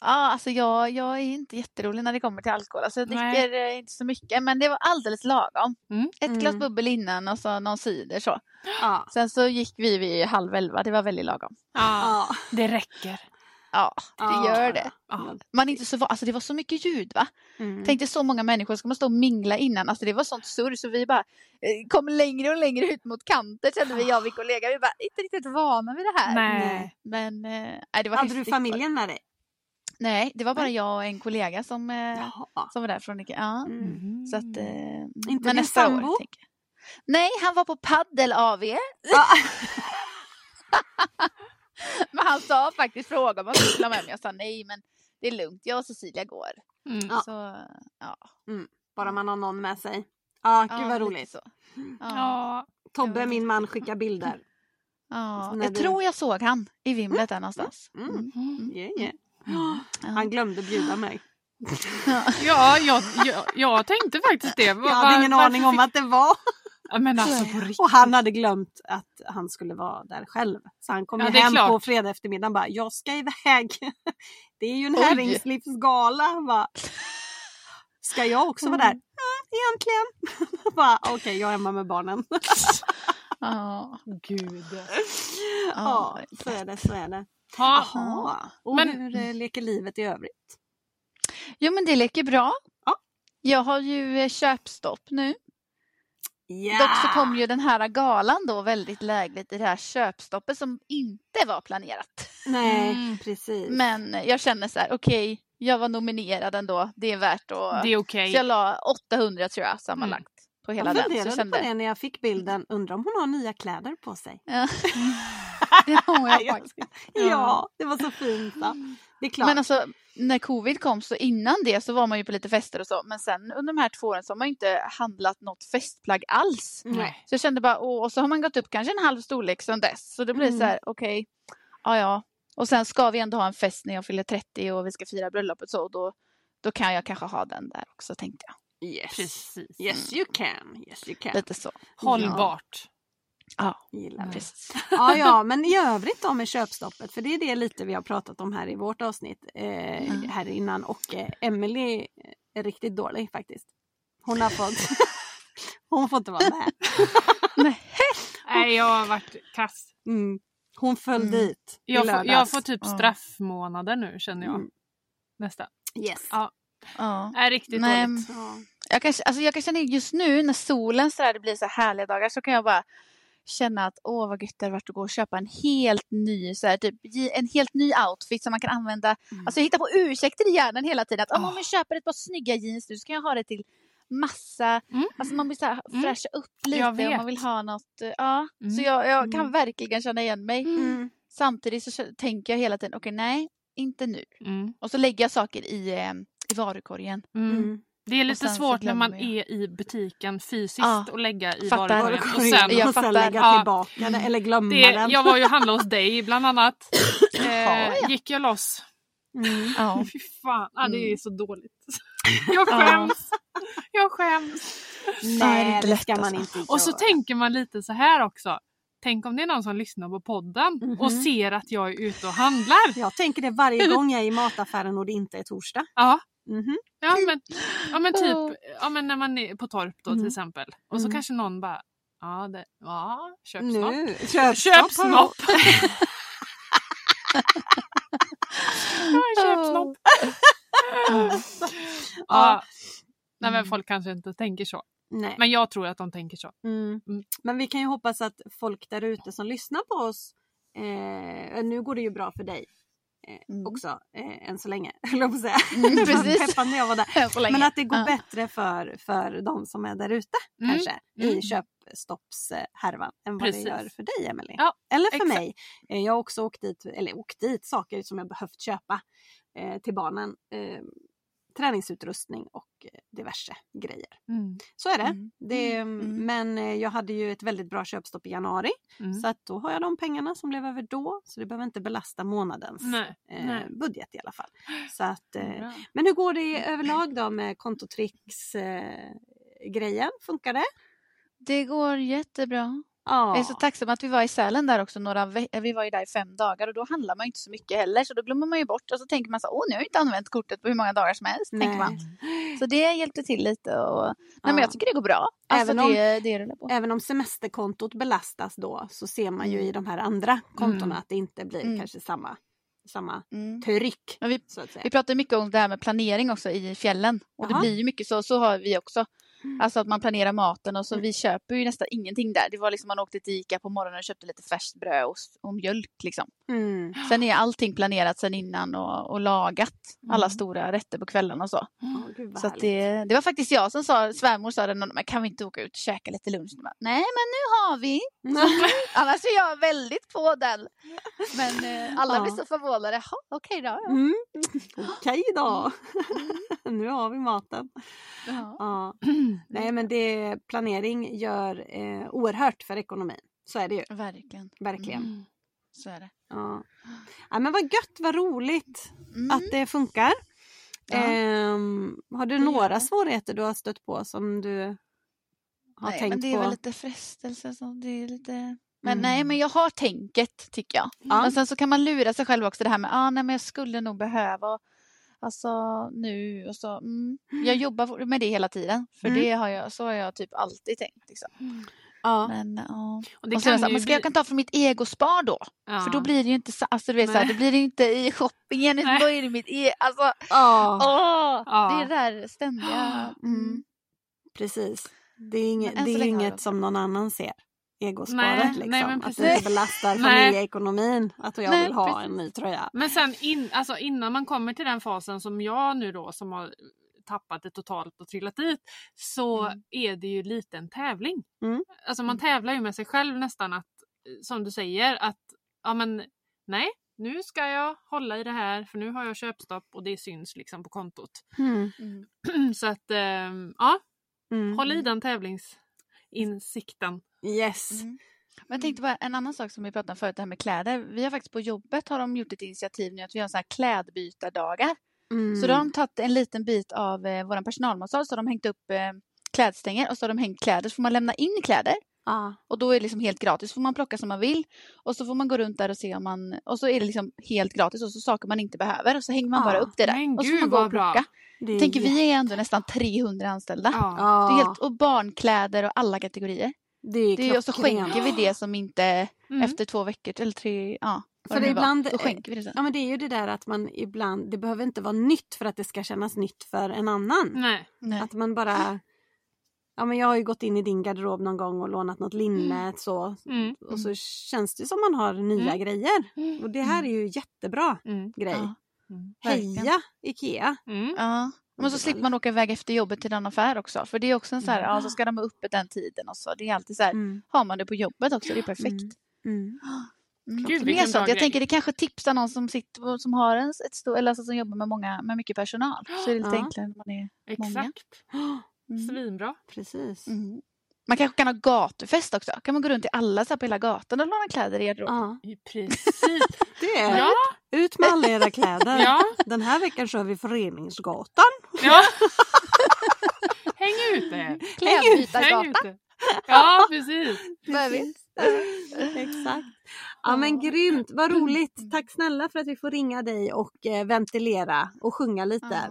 Ja, alltså jag, jag är inte jätterolig när det kommer till alkohol. Alltså jag Nej. dricker eh, inte så mycket men det var alldeles lagom. Mm. Ett glas Mm. bubbel innan och så någon cider så. Ja. Sen så gick vi vid halv elva. Det var väldigt lagom. Ja, Ja. det räcker. Ja, det Ja. gör det. Ja. Man är inte så va- alltså det var så mycket ljud va? Mm. Tänkte så många människor, ska man stå och mingla innan? Alltså det var sånt surr så vi bara eh, kom längre och längre ut mot kanter kände vi, jag och min kollega. Vi bara inte riktigt vana vid det här. Nej. Men nej, det var Hade du familjen med dig? Nej, det var bara jag och en kollega som, eh, Jaha. som var där från. Ja. Mm. Så att, eh, Inte men din nästa sambo? år. Nej, han var på paddel AV. Ja. Men han sa faktiskt fråga om han skulle med mig. Jag sa nej men det är lugnt, jag och Cecilia går. Mm. Ja. Så, ja. Bara man har någon med sig. Ja, gud ja, vad roligt. Så. Ja. Tobbe, min man, skickar bilder. Ja. Så när Jag du- tror jag såg han i vimlet där någonstans. Mm. Mm. Yeah, yeah. Han glömde bjuda mig. Ja, jag, jag, jag tänkte faktiskt det. Jag hade ingen aning om att det var. Ja, men alltså på riktigt. Och han hade glömt att han skulle vara där själv. Så han kom Ja, hem klart. på fredag eftermiddag och bara, jag ska iväg. Det är ju en herringslivsgala. Bara, Ska jag också vara där? Mm. Ja, egentligen. Okej, jag är hemma med barnen. Ja. Gud. Ja, så är det, så är det. Ja. Jaha. Och Men- hur eh, leker livet i övrigt? Jo men det leker bra. Ja. Jag har ju eh, köpstopp nu. Ja! Dock så kom ju den här galan då väldigt lägligt i det här köpstoppet som inte var planerat. Nej, Mm. precis. Men jag känner så här, okej, jag var nominerad ändå. Det är värt att... Det är okej. Så jag la 800 tror jag sammanlagt på hela jag den. Så jag kände, på det när jag fick bilden. Undrar om hon har nya kläder på sig? Ja. det har jag Ja, faktiskt. Ja, det var så fint. Va? Det är klart. Men alltså när covid kom så innan det så var man ju på lite fester och så. Men sen under de här två åren så har man ju inte handlat något festplagg alls. Nej. Så jag kände bara, åh, och så har man gått upp kanske en halv storlek sedan dess. Så det blir Mm. så här, okej, ja ja. Och sen ska vi ändå ha en fest när jag fyller 30 och vi ska fira bröllopet så. Då, då kan jag kanske ha den där också tänkte jag. yes. Precis. Yes you can. Yes you can. Lite så. Hållbart. Ja, Gillar det. precis. Ja, ja, men i övrigt då med köpstoppet, för det är det lite vi har pratat om här i vårt avsnitt eh, Ja. här innan och eh, Emily är riktigt dålig faktiskt. Hon har fått, hon får inte vara med. Nej. Nej, jag har varit kass. Mm. Hon föll Mm. dit Jag får, jag får typ Ja. straffmånader nu känner jag. Mm. Nästa. Yes. Ja. Ja. Är riktigt Nej, dåligt. Ja. Jag kan, alltså jag kan känna just nu när solen så där, det blir så här härliga dagar så kan jag bara känna att åh vad gött det hade varit att gå och köpa en helt ny så här, typ, en helt ny outfit som man kan använda. Mm. Alltså jag hittar på ursäkter i hjärnan hela tiden. Att Ah. om jag köper ett par snygga jeans nu så kan jag ha det till massa. Mm. Alltså man vill så här Mm. fräscha upp Jag lite vet. man vill ha något. eh, Ja, Mm. så jag, jag kan Mm. verkligen känna igen mig. Mm. Samtidigt så tänker jag hela tiden okej nej, inte nu. Mm. Och så lägger jag saker i, eh, i varukorgen. Mm. Mm. Det är lite svårt när man jag. är i butiken fysiskt Ja, och lägga i fattar. varukorgen. Och sen, jag och sen lägga Ja. tillbaka den eller glömma det, den. jag var ju och handlade hos dig bland annat. Jaha, Eh, ja. gick jag loss. Mm. Ja. Fy fan, ah, det är Mm. så dåligt. Jag Ja. skäms. Jag skäms. Nej, det ska man alltså. inte göra. Och så tänker man lite så här också. Tänk om det är någon som lyssnar på podden och Mhm. ser att jag är ute och handlar. Jag tänker det varje gång jag är i mataffären och det inte är torsdag. Ja, Mhm. ja, men, ja men typ Ja. men när man är på torp då Mm. till exempel. Och så Mm. kanske någon bara Ja, det, ja köp snopp. Nu, köpstopp. Köp snopp! ja, köp snopp. Ja. Nej men Mm. folk kanske inte tänker så. Nej. Men jag tror att de tänker så. Mm. Mm. Men vi kan ju hoppas att folk där ute som lyssnar på oss, eh, nu går det ju bra för dig Mm. också eh, än så länge, höll jag på att säga. Mm, precis. när jag var där. Men att det går Ja. bättre för, för de som är där ute Mm. kanske Mm. i köpstoppshärvan än vad Precis. det gör för dig Emelie. Ja, Eller för exakt. mig. Eh, Jag har också åkt dit, eller åkt dit saker som jag behövt köpa eh, till barnen. Eh, träningsutrustning och eh, diverse grejer. Mm. Så är det. Mm. det Mm. Men eh, jag hade ju ett väldigt bra köpstopp i januari. Mm. Så att då har jag de pengarna som blev över då. Så det behöver inte belasta månadens Nej, eh, nej. budget i alla fall. Så att, eh, men hur går det överlag då med kontotricks eh, grejen? Funkar det? Det går jättebra. Ja. Jag är så tacksam att vi var i Sälen där också några ve- Vi var ju där i fem dagar och då handlar man ju inte så mycket heller så då glömmer man ju bort och så tänker man så åh nu har jag inte använt kortet på hur många dagar som helst. Tänker man. Så det hjälpte till lite och nej, men Ja. jag tycker det går bra. Alltså Även om- det, det. Även om semesterkontot belastas då så ser man ju Mm. i de här andra kontona Mm. att det inte blir Mm. kanske samma, samma Mm. tryck. Men vi, vi pratar mycket om det här med planering också i fjällen. Och Jaha. det blir ju mycket så, så har vi också. Alltså att man planerar maten och så Mm. vi köper ju nästan ingenting där. Det var liksom man åkte till Ica på morgonen och köpte lite färskt bröd och, och mjölk liksom. Mm. Sen är allting planerat sen innan och, och lagat. Alla Mm. stora rätter på kvällarna och så. Vad Så det, det var faktiskt jag som sa, svärmor sa det, men kan vi inte åka ut och käka lite lunch? Bara, Nej men nu har vi. Annars är jag väldigt på den. Men eh, alla Ja. blir så förvånade. Okej då. Ja. Mm. Okej då. nu har vi maten. Ja. Ja. Nej men det, planering gör eh, oerhört för ekonomin. Så är det ju. Verkligen. Verkligen. Mm. Så är det. Ja. ja men vad gött, vad roligt Mm. att det funkar. Ja. Ehm, har du några det. svårigheter du har stött på som du har nej, tänkt men det är på? väl lite frestelse. Så det är lite... Men Mm. nej, men jag har tänket tycker jag. Ja. Men sen så kan man lura sig själv också det här med ah, nej, men jag skulle nog behöva Alltså nu och så. Mm. Jag jobbar med det hela tiden. För Mm. det har jag, så har jag typ alltid tänkt. Liksom. Ja. Men, ja. Och det och så kan så men ska bli- jag kan ta från mitt egospar då? Ja. För då blir det ju inte så, alltså, du vet, så här, det blir det ju inte i shoppingen. Nej. Då är det mitt e alltså, Ja, åh, Ja. Det är det där ständiga. Mm. precis. Det är, inget, det är inget som någon annan ser. Egosparet Nej, liksom. nej, att det inte belastar familjeekonomin. Att jag Nej, vill ha precis. en ny tröja. Men sen in, alltså innan man kommer till den fasen som jag nu då som har tappat det totalt och trillat dit så Mm. är det ju lite en tävling. Mm. Alltså man tävlar ju med sig själv nästan att som du säger att ja men nej nu ska jag hålla i det här för nu har jag köpstopp och det syns liksom på kontot. Mm. Mm. Så att ehm, ja, Mm. håll i den tävlingsinsikten. Yes. Mm. Men jag tänkte bara en annan sak som vi pratade om förut, det här med kläder. Vi har faktiskt på jobbet har de gjort ett initiativ nu att vi har så här klädbytardagar. Mm. Så då har de tagit en liten bit av eh, vår personalmatsal så har de hängt upp eh, klädstänger och så har de hängt kläder så får man lämna in kläder. Ja. Och då är det liksom helt gratis, får man plocka som man vill. Och så får man gå runt där och se om man... Och så är det liksom helt gratis och så saker man inte behöver. Och så hänger man Ja, bara upp det där. men och så får man gå och plocka. Det Tänker vi är ändå nästan 300 anställda. Ja. Det är helt, och barnkläder och alla kategorier. det är Det är, och så skänker vi det som inte Mm. efter två veckor eller tre, ja. För det nu var. ibland- Då skänker vi det sen. Ja men det är ju det där att man ibland, det behöver inte vara nytt för att det ska kännas nytt för en annan. Nej. Nej. Att man bara, ja men jag har ju gått in i din garderob någon gång och lånat något linne så. Mm. Och så känns det som man har nya Mm. grejer. Och det här är ju jättebra Mm. grej. Ja, Mm. Heja IKEA! Mm. Ja. Men så slipper man åka iväg efter jobbet till en affär också. För det är också en så här, Ja. ja så ska de ha öppet den tiden och så. Det är alltid så här, Mm. har man det på jobbet också, det är perfekt. Mm. Gud, mer sånt. Jag tänker det kanske tipsar någon som, sitter, som har en, ett stort, eller alltså som jobbar med, många, med mycket personal. Så är det lite Ja. enklare när man är många. Exakt. Mm. Svinbra. Precis. Mm. Man kanske kan ha gatufest också. Kan man gå runt i alla så här på hela gatan och låna kläder i garderoben? Ja, Precis. det är Ja, ut med alla era kläder. ja, Den här veckan kör vi Föreningsgatan. ja. Häng ute. Häng Klädbytargatan. ute. Ja, precis. Behöver Exakt. Ja men grymt, vad roligt. Tack snälla för att vi får ringa dig och eh, ventilera och sjunga lite.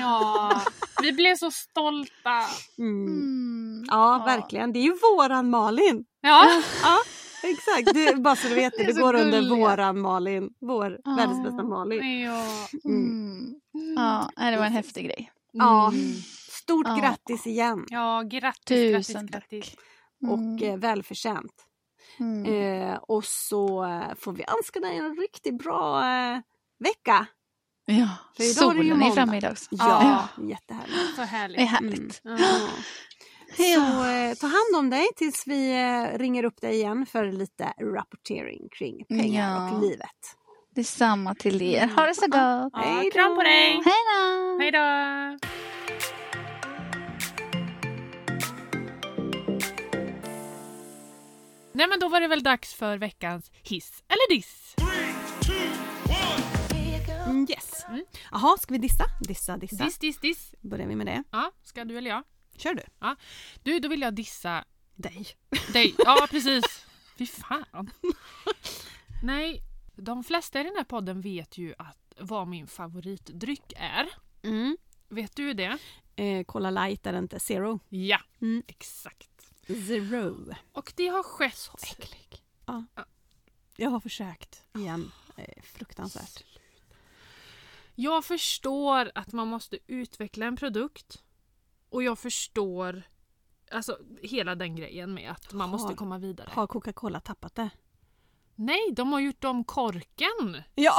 Ja. Vi blev så stolta. Mm. Mm. Ja, verkligen. Det är ju våran Malin. Ja, Ja, exakt. Du, bara så du vet det, Det går under våran Malin. Vår Ja. världens bästa Malin. ja. Mm. Mm. Ja, det var en häftig grej. Ja, Mm. stort Ja. grattis igen Ja, grattis, Tusen grattis, tack. grattis. och Mm. eh, välförtjänt. Mm. Eh, och så eh, får vi önska dig en riktigt bra eh, vecka. Ja, för idag är det ju solen är framme idag också. Ja, jättehärligt. Så härligt. Det är härligt. Mm. Ja. Så Ja. eh, ta hand om dig tills vi eh, ringer upp dig igen för lite rapportering kring pengar Ja. och livet. Detsamma till er. Ha det så gott. Ja, Hej kram på dig! Hej då! Hej då! Nej men då var det väl dags för veckans hiss eller diss. Mm, yes. Jaha, ska vi dissa? Dissa, dissa. Diss, diss, diss. Börjar vi med det. Ja, ska du eller jag? Kör du. Du, då vill jag dissa Dig. dig. Ja, precis. Fy fan. Nej, de flesta i den här podden vet ju att vad min favoritdryck är. Mm. Vet du det? Eh, Cola light är det inte. Zero. Ja, Mm. exakt. Zero. Och det har skett... Äcklig. Ja. Jag har försökt igen. Eh, fruktansvärt. Jag förstår att man måste utveckla en produkt. Och jag förstår alltså, hela den grejen med att man måste Har- komma vidare. Har Coca-Cola tappat det? Nej, de har gjort om korken. Ja.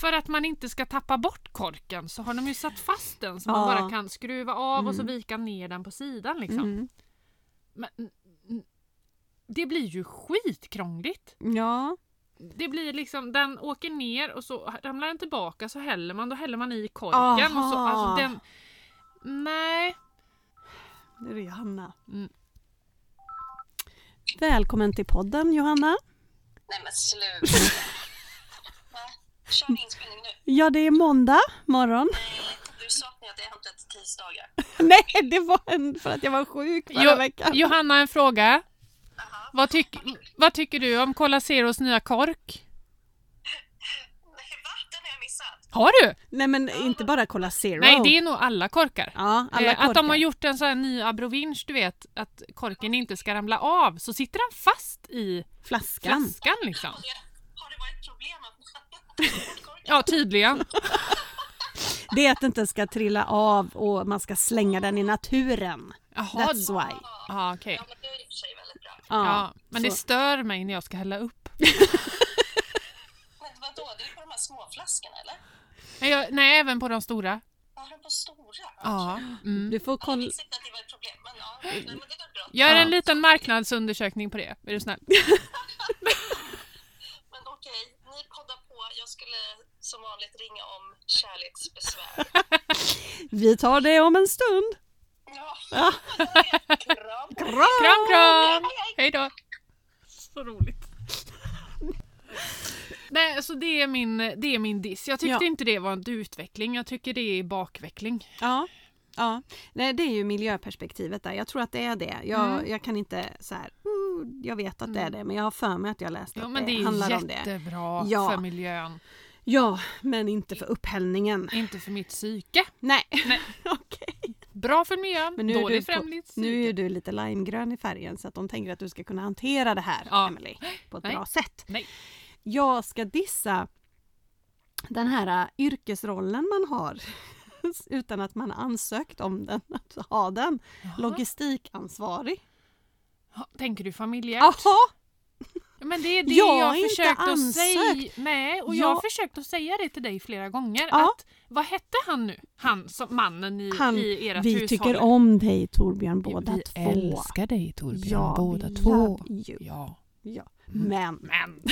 För att man inte ska tappa bort korken så har de ju satt fast den så man Ja. bara kan skruva av och så Mm. vika ner den på sidan. Liksom. Mm. Men, mm, mm, det blir ju skitkrångligt. Ja. Det blir liksom, den åker ner och så ramlar den tillbaka så häller man, då häller man i korken. Och så, alltså den, nej. Det är det Johanna. Mm. Välkommen till podden Johanna. Nej men sluta. Kör ni inspelning nu? Ja, det är måndag morgon. Nej, du sa att ni hade hänt ett tisdagar. Nej, det var en, för att jag var sjuk förra Jo, veckan. Johanna, en fråga. Aha. Vad, tyck, vad tycker du om Cola Zeros nya kork? Har du? Nej, men inte bara Cola Zero. Nej, det är nog alla korkar. Ja, alla Eh, att de har korkar. gjort en sån här ny abrovinch, du vet, att korken inte ska ramla av. Så sitter den fast i flaskan. flaskan liksom. Har det, har det varit problem Ja, tydligen. Det är att det inte ska trilla av och man ska slänga den i naturen. Jaha, That's why. Ja, okej. Ja, men det är i och för sig väldigt bra. Ja, Ja, men det så- stör mig när jag ska hälla upp. Men vadå, det är på de här små flaskorna eller? Nej, jag, nej även på de stora. Ja, de på stora? Ja. Mm. Du får Jag kolla. visste inte att det var ett problem, men ja, nej, men det var bra. Gör Ja. en liten marknadsundersökning på det, är du snäll. Men okej. Jag skulle som vanligt ringa om kärleksbesvär. Vi tar det om en stund. Ja, Ja. kram. Kram, kram! Hej då! Så roligt. Nej, så det är min, det är min diss. Jag tyckte Ja. inte det var en utveckling, jag tycker det är bakveckling. Ja. Ja, Nej, det är ju miljöperspektivet där. Jag tror att det är det. Jag, Mm. jag kan inte så här, jag vet att det är det, men jag har för mig att jag läst Ja, att det, det är handlar om det. jättebra Ja. för miljön. Ja, men inte för upphällningen. Inte för mitt psyke. Nej, Nej. okej. Bra för miljön, Men nu är, dåligt du för mitt nu är du lite limegrön i färgen så att de tänker att du ska kunna hantera det här, Ja. Emily, på ett Nej. bra sätt. Nej. Jag ska dissa den här äh, yrkesrollen man har utan att man ansökt om den, att ha den. Jaha. Logistikansvarig. Tänker du familjärt? Jaha! Ja, Men det är det Jag jag, försökt att säga. Nej, och jag Jag- har försökt att säga det till dig flera gånger. Ja. Att, vad hette han nu? Han som mannen i, Han, i ert vi hushåll? tycker om dig Torbjörn båda vi två. älskar dig Torbjörn, Ja, båda två. Ja. Ja. Mm. Men Men.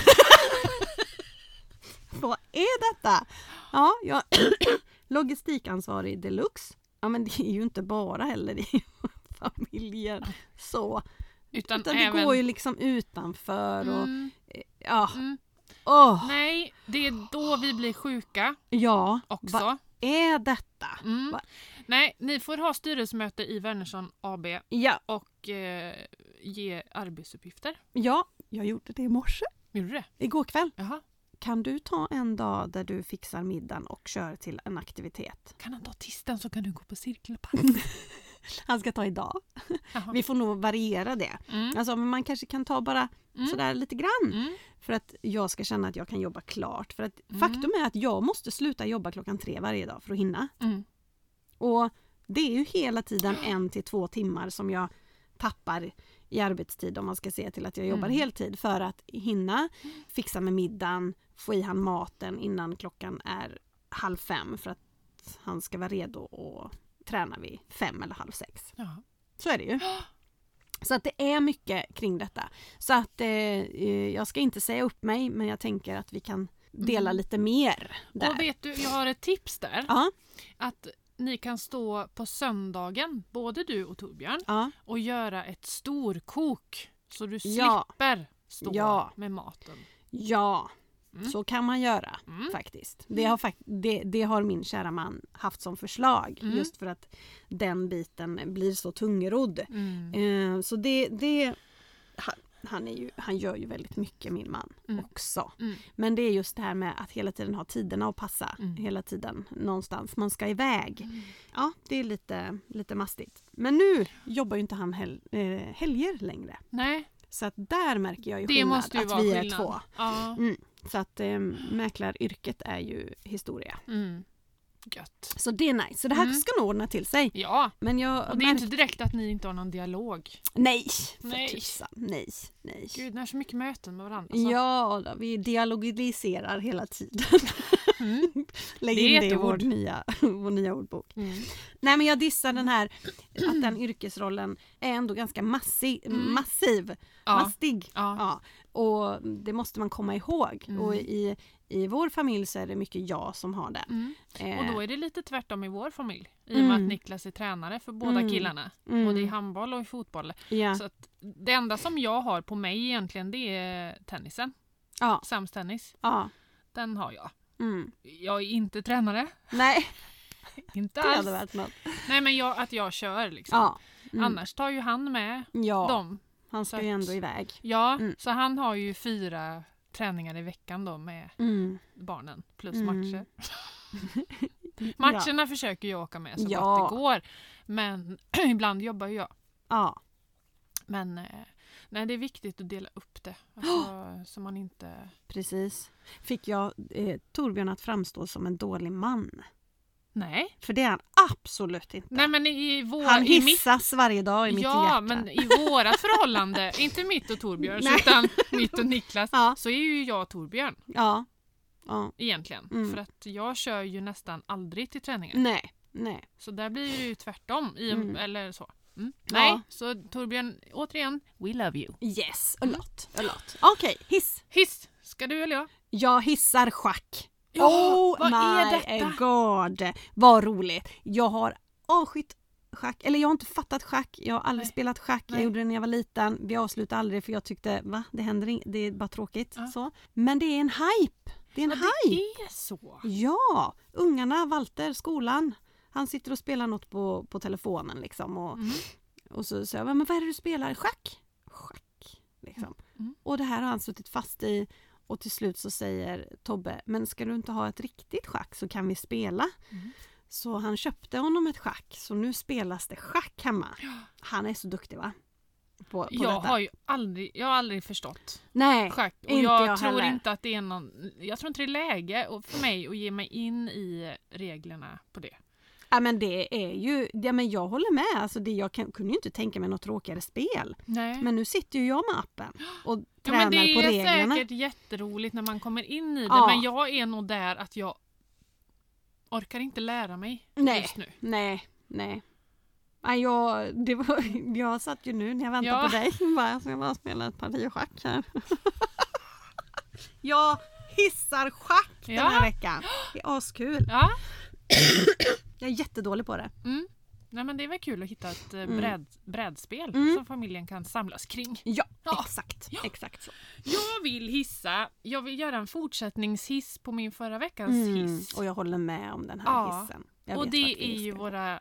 vad är detta? Ja, jag logistikansvarig deluxe. Ja men det är ju inte bara heller i familjen så. Utan, Utan det även... går ju liksom utanför och Mm, ja. mm. Åh, Nej, det är då vi blir sjuka ja. också. Vad är detta? Mm. Va? Nej, ni får ha styrelsemöte i Wernersson AB Ja, och eh, ge arbetsuppgifter. ja, jag gjorde det i morse. Gjorde du det? Igår kväll. Jaha. Kan du ta en dag där du fixar middagen och kör till en aktivitet? Kan han ta tisdagen så kan du gå på cirkelpass? Han ska ta idag. Jaha. Vi får nog variera det. Mm. Alltså, man kanske kan ta bara Mm. sådär lite grann. Mm. För att jag ska känna att jag kan jobba klart. För att Mm. faktum är att jag måste sluta jobba klockan tre varje dag för att hinna. Mm. Och Det är ju hela tiden en till två timmar som jag tappar i arbetstid om man ska se till att jag jobbar Mm. heltid för att hinna fixa med middagen, få i han maten innan klockan är halv fem för att han ska vara redo och träna vid fem eller halv sex. Ja. Så är det ju. Så att det är mycket kring detta. Så att eh, eh, jag ska inte säga upp mig men jag tänker att vi kan dela Mm. lite mer där. Och vet du, jag har ett tips där. Ja, Att ni kan stå på söndagen, både du och Torbjörn, ja, och göra ett storkok. Så du Ja. slipper stå Ja. med maten. ja. Mm. Så kan man göra Mm. faktiskt. Det har, fakt- det, det har min kära man haft som förslag Mm. just för att den biten blir så tungrodd. Mm. Eh, så det, det han, han, är ju, han gör ju väldigt mycket min man Mm. också. Mm. Men det är just det här med att hela tiden ha tiderna att passa. Mm. Hela tiden någonstans man ska iväg. Mm. Ja, det är lite, lite mastigt. Men nu jobbar ju inte han hel, eh, helger längre. Nej, Så att där märker jag ju det skillnad att vi är skillnad. två. Ja. Mm. Så att eh, mäklaryrket är ju historia. Mm. Gött. Så det är nice. Så det här Mm. ska nog ordna till sig. Ja, Men jag och det är märk- inte direkt att ni inte har någon dialog. Nej! För Nej. tusan. Nej, nej. Gud, ni har så mycket möten med varandra. Så. Ja, då, vi dialogiserar hela tiden. Mm. Lägg Det är in det i vår nya, vår nya ordbok. Mm. Nej men jag dissar den här att den yrkesrollen är ändå ganska massi, Mm. massiv. Ja. Mastig. Ja. Ja. Och det måste man komma ihåg. Mm. Och i, i vår familj så är det mycket jag som har den. Mm. Eh, Och då är det lite tvärtom i vår familj. I och med Mm. att Niklas är tränare för båda Mm. killarna. mm, Både i handboll och i fotboll. ja. Så det enda som jag har på mig egentligen det är tennisen. ja, Sams tennis. ja. Den har jag. Mm. Jag är inte tränare. Nej, Inte det alls. Nej men jag, att jag kör liksom. Ja. Annars tar ju han med ja, dem. Han ska så ju ändå iväg. Ja, Mm. så han har ju fyra träningar i veckan då med Mm. barnen plus Mm. matcher. Matcherna försöker jag åka med så Ja. gott det går. Men ibland jobbar ju jag. Ja. Men eh, nej, det är viktigt att dela upp det. Alltså, så man inte... Precis. Fick jag eh, Torbjörn att framstå som en dålig man? Nej. För det är han absolut inte. Nej men i, vår... han i mitt, hissas varje dag i mitt Ja, hjärta. men i vårat förhållande, inte mitt och Torbjörns Nej. utan mitt och Niklas, Ja. så är ju jag Torbjörn Ja. ja. egentligen. Mm. För att jag kör ju nästan aldrig till träningar. Nej, nej. Så där blir det ju tvärtom. I, Mm. Eller så. Mm. Ja. Nej, så Torbjörn, återigen, we love you. Yes, a lot. A lot. Okej, hiss. Hiss, ska du eller jag? Jag hissar schack. Ja, oh vad my är detta? god. Vad roligt. Jag har avskytt schack. Eller jag har inte fattat schack. Jag har aldrig Nej. spelat schack. Jag Nej. gjorde det när jag var liten. Vi avslutade aldrig för jag tyckte va, det händer inget. Det är bara tråkigt. Ja. Så. Men det är en hype. Det är en Ja, hype. det är så. Ja, ungarna, Walter, skolan. Han sitter och spelar något på, på telefonen liksom. Och, Mm. och så säger jag, men vad är det du spelar? Schack? Schack. Liksom. Mm. Och det här har han suttit fast i. Och till slut så säger Tobbe, men ska du inte ha ett riktigt schack så kan vi spela. Mm. Så han köpte honom ett schack, så nu spelas det schack hemma. Han är så duktig va? På, på Jag detta. har ju aldrig, jag har aldrig förstått Nej, schack. Och inte jag, jag tror heller. inte att det är någon, jag tror inte det är läge för mig att ge mig in i reglerna på det. Ja, men det är ju, ja, men jag håller med. Alltså det, jag kan, kunde ju inte tänka mig något tråkigare spel. Nej. Men nu sitter ju jag med appen och ja, tränar men det på är reglerna. säkert jätteroligt när man kommer in i det Ja. men jag är nog där att jag orkar inte lära mig Nej. just nu. Nej, nej. Nej, jag, det var, jag satt ju nu när jag väntade Ja. på dig. Bara, så jag bara spela ett parti schack här. jag hissar schack den Ja. här veckan. Det är askul. Ja. Jag är jättedålig på det. Mm. Nej, men det är väl kul att hitta ett eh, Mm. bräd, brädspel Mm. som familjen kan samlas kring. Ja, Ja. exakt. Ja. Exakt så. Jag vill hissa, jag vill göra en fortsättningshiss på min förra veckans Mm. hiss. Och jag håller med om den här Ja. hissen. Jag Och det är ju våra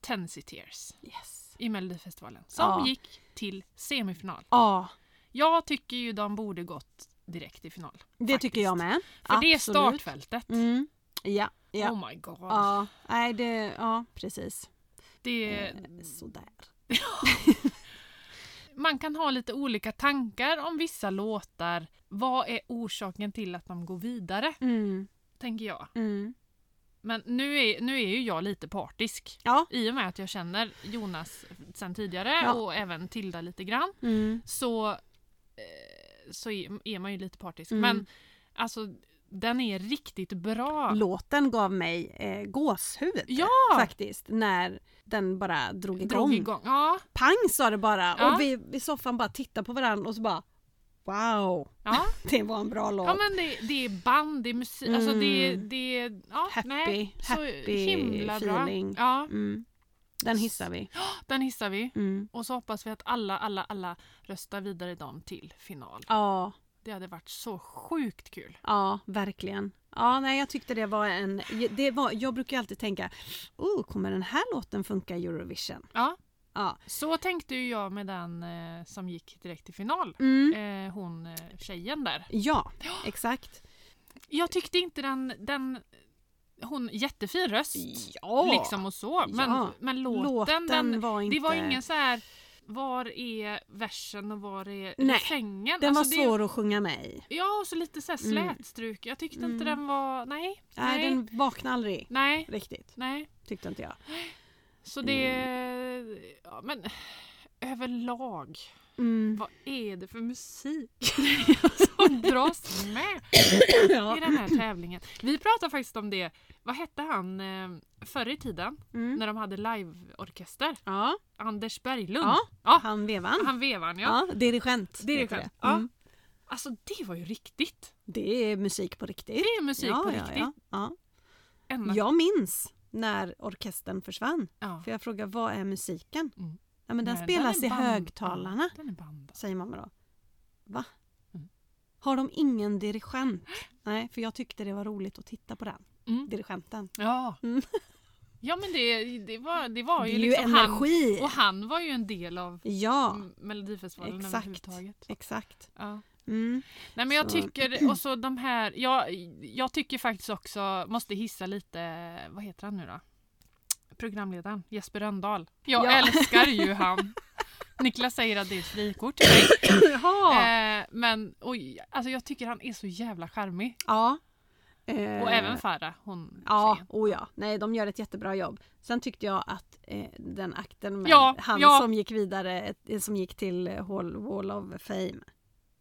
Tennessee Tears Yes. i Melodifestivalen som gick till semifinal. Ja, Jag tycker ju de borde gått direkt i final. det faktiskt. tycker jag med. För det är Absolut. startfältet. Mm. Ja, ja. Oh my god. Ja, nej det, ja precis. Det, Eh, sådär. man kan ha lite olika tankar om vissa låtar. Vad är orsaken till att de går vidare? Mm, Tänker jag. mm. Men nu är, nu är ju jag lite partisk. Ja. I och med att jag känner Jonas sen tidigare Ja. och även Tilda lite grann. Mm. Så, eh, så är, man ju lite partisk. Mm. Men alltså den är riktigt bra. Låten gav mig eh, gåshud Ja! faktiskt när den bara drog igång. Drog igång. Ja, Pang sa det bara Ja. och vi i soffan bara tittade på varandra och så bara Wow, ja. det var en bra låt. ja men det, det är band, det är musik, alltså det, Mm. det är ja, Happy- nej, så happy himla feeling. bra. Ja, Mm. Den hissar vi. den hissar vi. Mm. Och så hoppas vi att alla, alla, alla röstar vidare dem till final. Ja, Det hade varit så sjukt kul. ja, verkligen. Ja, nej, jag tyckte det var en... Det var, jag brukar ju alltid tänka, oh, kommer den här låten funka i Eurovision? Ja, Ja. så tänkte ju jag med den eh, som gick direkt till final. Mm. Eh, hon eh, tjejen där. Ja, exakt. Jag tyckte inte den, den hon jättefin röst. Ja, Liksom och så. Men, Ja. men låten, låten den, var inte... det var ingen så här var är versen och var är Nej, refrängen? Den Alltså, var svår att sjunga med i. Ja, och så lite så här Mm. slätstruk. Jag tyckte Mm. inte den var... Nej. Nej, Nej. den vaknade aldrig Nej. riktigt. Nej. Tyckte inte jag. Så det... Ja, men överlag. Mm. Vad är det för musik som dras med Ja. i den här tävlingen? Vi pratade faktiskt om det. Vad hette han eh, förr i tiden Mm. när de hade liveorkester? ja, Anders Berglund. Ja. ja han vevan. han vevan ja. Ja, dirigent. Dirigent, det. ja. Mm. Alltså det var ju riktigt. Det är musik på riktigt. Det är musik på riktigt. Ja, Jag minns när orkestern försvann. För jag frågade vad är musiken? Mm. Ja men den Nej, spelas är i högtalarna, den säger mamma då. Va? Mm. Har de ingen dirigent? Nej, för jag tyckte det var roligt att titta på den. Mm. Dirigenten. Ja. Mm. ja men det, det, var, det var Det ju ju liksom han. energi. Och han var ju en del av Ja, Melodifestivalen exakt. överhuvudtaget. exakt. Ja. Mm. Nej men jag Så- tycker, och så de här, jag, jag tycker faktiskt också, måste hissa lite, vad heter han nu då? Programledaren, Jesper Rönndahl. Jag Ja. älskar ju han. Niklas säger att det är ett frikort till mig. Eh, men oj, alltså jag tycker han är så jävla charmig. Ja. Eh, Och även Farah, hon Ja, tjejen. oh ja. Nej, de gör ett jättebra jobb. Sen tyckte jag att eh, den akten med Ja, han ja. som gick vidare, eh, som gick till eh, Hall, Wall of Fame.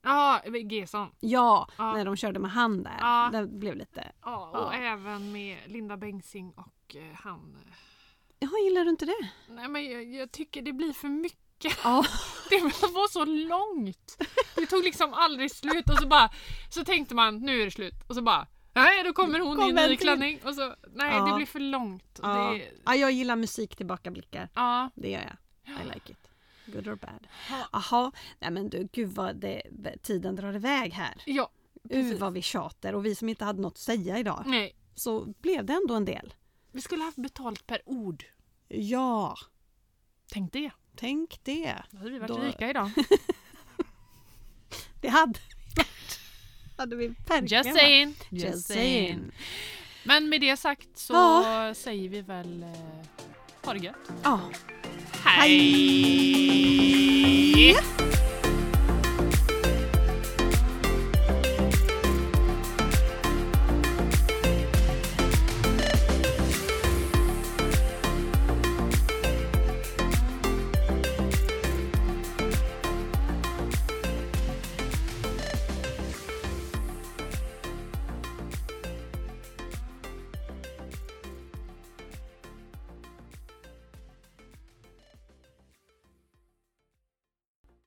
Ja, Gesson. Ja, Ja. när de körde med han där. Ja. Det blev lite... Ja, och även med Linda Bengtzing och eh, han. Ja, gillar du inte det? Nej men jag, jag tycker det blir för mycket. Ja. Det var så långt. Det tog liksom aldrig slut och så bara så tänkte man nu är det slut och så bara nej då kommer hon i en en ny klänning och så nej Ja. det blir för långt. Ja. Det, ja, jag gillar musik tillbakablickar. ja. Det gör jag. I like it. Good or bad. Ja. Jaha, nej men du gud vad det, tiden drar iväg här. ja. Uh, Precis. Mm. vad vi tjatar och vi som inte hade något att säga idag. Nej. Så blev det ändå en del. Vi skulle haft betalt per ord. Ja, Tänk det. tänk det. Då hade vi varit Då- rika idag. Det hade vi varit. hade vi verkligen Just saying. Just saying. Men med det sagt så Ja. säger vi väl eh, ha det gött. Ja. Hej!